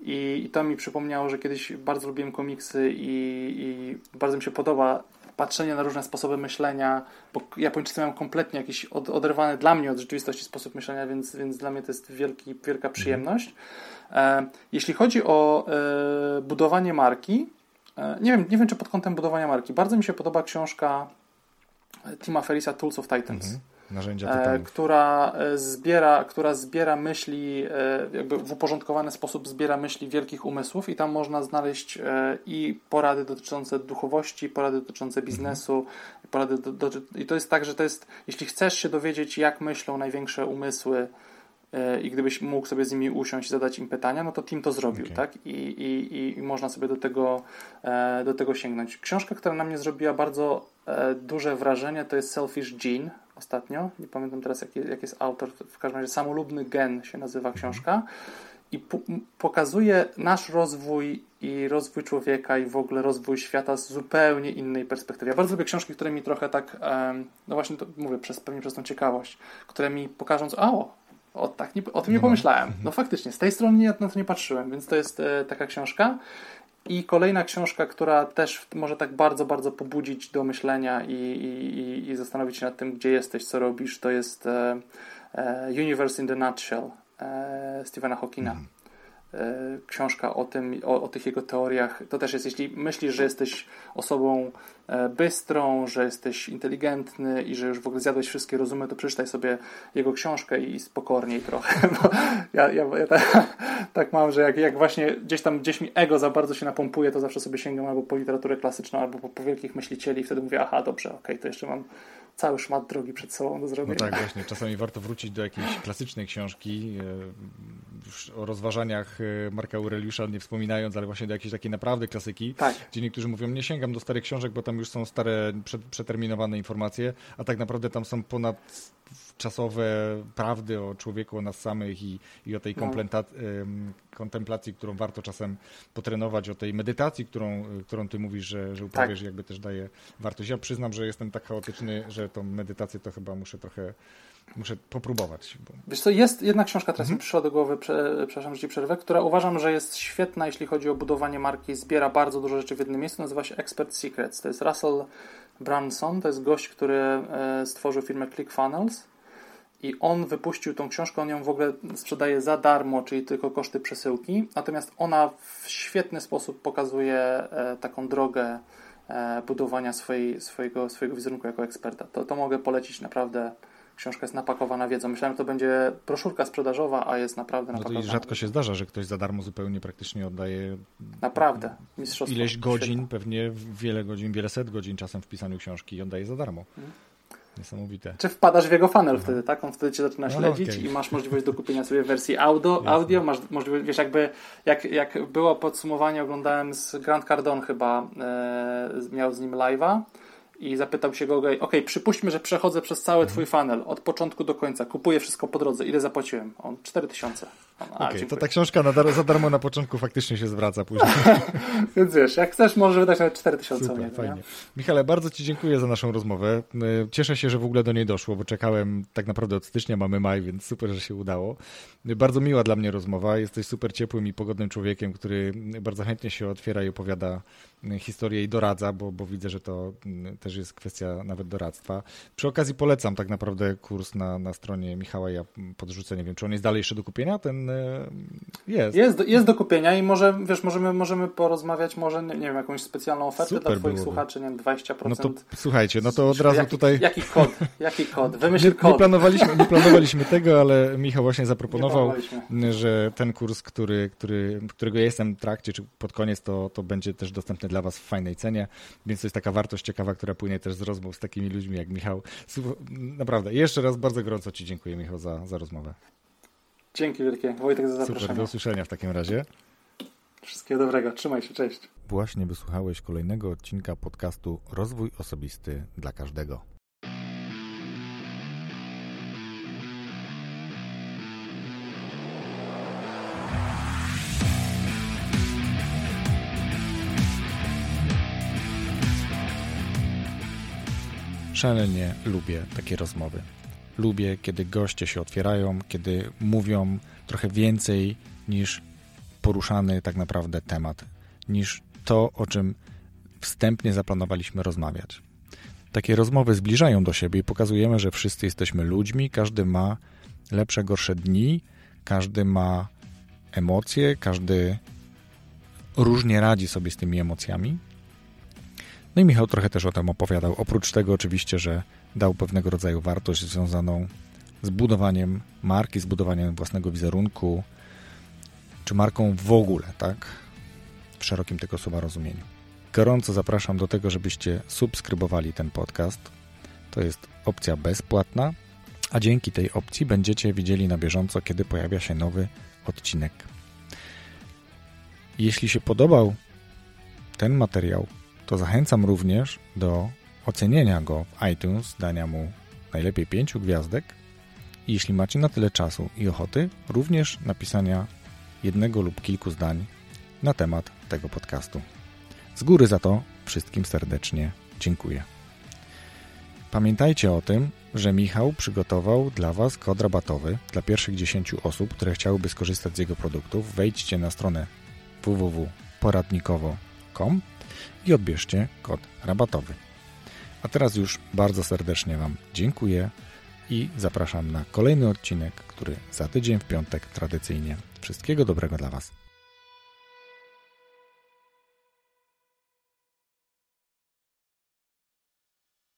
[SPEAKER 3] I, I, to mi przypomniało, że kiedyś bardzo lubiłem komiksy i, i bardzo mi się podoba patrzenie na różne sposoby myślenia, bo Japończycy mają kompletnie jakiś od, oderwany dla mnie od rzeczywistości sposób myślenia, więc, więc dla mnie to jest wielki, wielka przyjemność. E, jeśli chodzi o e, budowanie marki, e, nie, wiem, nie wiem, czy pod kątem budowania marki, bardzo mi się podoba książka Tima Ferisa Tools of Titans. Mhm
[SPEAKER 2] narzędzia
[SPEAKER 3] e, która e, zbiera, która zbiera myśli, e, jakby w uporządkowany sposób zbiera myśli wielkich umysłów i tam można znaleźć i porady dotyczące duchowości, porady dotyczące mhm. biznesu, mhm. porady do, do, i to jest tak, że to jest, jeśli chcesz się dowiedzieć, jak myślą największe umysły i gdybyś mógł sobie z nimi usiąść i zadać im pytania, no to Tim to zrobił, okay. tak? I, i, I można sobie do tego, do tego sięgnąć. Książka, która na mnie zrobiła bardzo duże wrażenie, to jest Selfish Gene ostatnio. Nie pamiętam teraz, jaki, jak jest autor. W każdym razie Samolubny Gen się nazywa mhm. książka. I pokazuje nasz rozwój i rozwój człowieka i w ogóle rozwój świata z zupełnie innej perspektywy. Ja bardzo lubię książki, które mi trochę tak, no właśnie to mówię, przez, pewnie przez tą ciekawość, które mi pokażą, a o, o, tak nie, o tym nie no. pomyślałem. Mhm. No faktycznie, z tej strony nie, na to nie patrzyłem, więc to jest e, taka książka. I kolejna książka, która też może tak bardzo, bardzo pobudzić do myślenia i, i, i zastanowić się nad tym, gdzie jesteś, co robisz, to jest e, e, Universe in the Nutshell e, Stephena Hawkinga. Mm. E, książka o tym, o, o, tych jego teoriach. To też jest, jeśli myślisz, że jesteś osobą bystrą, że jesteś inteligentny i że już w ogóle zjadłeś wszystkie rozumy, to przeczytaj sobie jego książkę i spokorniej trochę. Bo ja, ja, ja tak, tak mam, że jak, jak właśnie gdzieś tam gdzieś mi ego za bardzo się napompuje, to zawsze sobie sięgam albo po literaturę klasyczną, albo po, po wielkich myślicieli i wtedy mówię, aha, dobrze, okej, okay, to jeszcze mam cały szmat drogi przed sobą do zrobienia.
[SPEAKER 2] No tak, właśnie. Czasami warto wrócić do jakiejś klasycznej książki e, o rozważaniach e, Marka Aureliusza, nie wspominając, ale właśnie do jakiejś takiej naprawdę klasyki, tak. gdzie niektórzy mówią, nie sięgam do starych książek, bo tam już są stare, przeterminowane informacje, a tak naprawdę tam są ponad czasowe prawdy o człowieku, o nas samych i, i o tej no. kontemplacji, którą warto czasem potrenować, o tej medytacji, którą, którą ty mówisz, że, że uprawiasz tak. jakby też daje wartość. Ja przyznam, że jestem tak chaotyczny, że tą medytację to chyba muszę trochę muszę popróbować. Bo...
[SPEAKER 3] Wiesz co, jest jedna książka, teraz mhm. mi przyszła do głowy, prze, przepraszam, że ci przerwę, która uważam, że jest świetna, jeśli chodzi o budowanie marki, zbiera bardzo dużo rzeczy w jednym miejscu, nazywa się Expert Secrets. To jest Russell Branson, to jest gość, który e, stworzył firmę ClickFunnels i on wypuścił tą książkę, on ją w ogóle sprzedaje za darmo, czyli tylko koszty przesyłki, natomiast ona w świetny sposób pokazuje e, taką drogę e, budowania swojej, swojego, swojego wizerunku jako eksperta. To, to mogę polecić naprawdę. Książka jest napakowana wiedzą. Myślałem, że to będzie broszurka sprzedażowa, a jest naprawdę napakowana. No
[SPEAKER 2] to rzadko się zdarza, że ktoś za darmo zupełnie praktycznie oddaje.
[SPEAKER 3] Naprawdę. Mistrzostwo.
[SPEAKER 2] Ileś godzin, pewnie wiele godzin, wiele set godzin czasem w pisaniu książki i oddaje za darmo. Hmm. Niesamowite.
[SPEAKER 3] Czy wpadasz w jego funnel mhm. wtedy, tak? On wtedy cię zaczyna no, śledzić no, okay. i masz możliwość do kupienia sobie wersji audio, audio masz możliwość, wiesz, jakby jak, jak było podsumowanie, oglądałem z Grant Cardone chyba, e, miał z nim live'a i zapytał się go, ok, przypuśćmy, że przechodzę przez cały twój funnel, od początku do końca, kupuję wszystko po drodze, ile zapłaciłem? On 4000.
[SPEAKER 2] okay, to ta książka na dar za darmo na początku faktycznie się zwraca później.
[SPEAKER 3] Więc wiesz, jak chcesz, możesz wydać nawet 4000 Super,
[SPEAKER 2] fajnie. Nie? Michale, bardzo Ci dziękuję za naszą rozmowę. Cieszę się, że w ogóle do niej doszło, bo czekałem tak naprawdę od stycznia, mamy maj, więc super, że się udało. Bardzo miła dla mnie rozmowa. Jesteś super ciepłym i pogodnym człowiekiem, który bardzo chętnie się otwiera i opowiada historię i doradza, bo, bo widzę, że to też jest kwestia nawet doradztwa. Przy okazji polecam tak naprawdę kurs na, na stronie Michała. Ja podrzucę, nie wiem, czy on jest dalej jeszcze do kupienia? Ten jest.
[SPEAKER 3] Jest, jest do kupienia i może, wiesz, możemy, możemy porozmawiać, może, nie, nie wiem, jakąś specjalną ofertę Super dla Twoich byłoby. słuchaczy, nie wiem, 20%.
[SPEAKER 2] No to słuchajcie, no to od razu
[SPEAKER 3] jaki,
[SPEAKER 2] tutaj.
[SPEAKER 3] Jaki kod? Jaki kod? Wymyśl
[SPEAKER 2] nie,
[SPEAKER 3] kod.
[SPEAKER 2] Nie planowaliśmy, nie planowaliśmy tego, ale Michał właśnie zaproponował, że ten kurs, który, który, którego ja jestem w trakcie, czy pod koniec, to, to będzie też dostępny dla Was w fajnej cenie, więc to jest taka wartość ciekawa, która płynie też z rozmów z takimi ludźmi jak Michał. Naprawdę, jeszcze raz bardzo gorąco Ci dziękuję, Michał, za, za rozmowę.
[SPEAKER 3] Dzięki wielkie. Wojtek za zaproszenie.
[SPEAKER 2] Super, do usłyszenia w takim razie.
[SPEAKER 3] Wszystkiego dobrego. Trzymaj się, cześć.
[SPEAKER 2] Właśnie wysłuchałeś kolejnego odcinka podcastu Rozwój Osobisty dla Każdego. Szalenie lubię takie rozmowy. Lubię, kiedy goście się otwierają, kiedy mówią trochę więcej niż poruszany tak naprawdę temat, niż to, o czym wstępnie zaplanowaliśmy rozmawiać. Takie rozmowy zbliżają do siebie i pokazujemy, że wszyscy jesteśmy ludźmi, każdy ma lepsze, gorsze dni, każdy ma emocje, każdy różnie radzi sobie z tymi emocjami. No i Michał trochę też o tym opowiadał. Oprócz tego, oczywiście, że dał pewnego rodzaju wartość związaną z budowaniem marki, z budowaniem własnego wizerunku, czy marką w ogóle, tak? W szerokim tego słowa rozumieniu. Gorąco zapraszam do tego, żebyście subskrybowali ten podcast. To jest opcja bezpłatna, a dzięki tej opcji będziecie widzieli na bieżąco, kiedy pojawia się nowy odcinek. Jeśli się podobał ten materiał, to zachęcam również do ocenienia go w iTunes, dania mu najlepiej pięciu gwiazdek i jeśli macie na tyle czasu i ochoty, również napisania jednego lub kilku zdań na temat tego podcastu. Z góry za to wszystkim serdecznie dziękuję. Pamiętajcie o tym, że Michał przygotował dla Was kod rabatowy dla pierwszych 10 osób, które chciałyby skorzystać z jego produktów. Wejdźcie na stronę www.poradnikowo.com i odbierzcie kod rabatowy. A teraz już bardzo serdecznie Wam dziękuję i zapraszam na kolejny odcinek, który za tydzień w piątek tradycyjnie. Wszystkiego dobrego dla Was.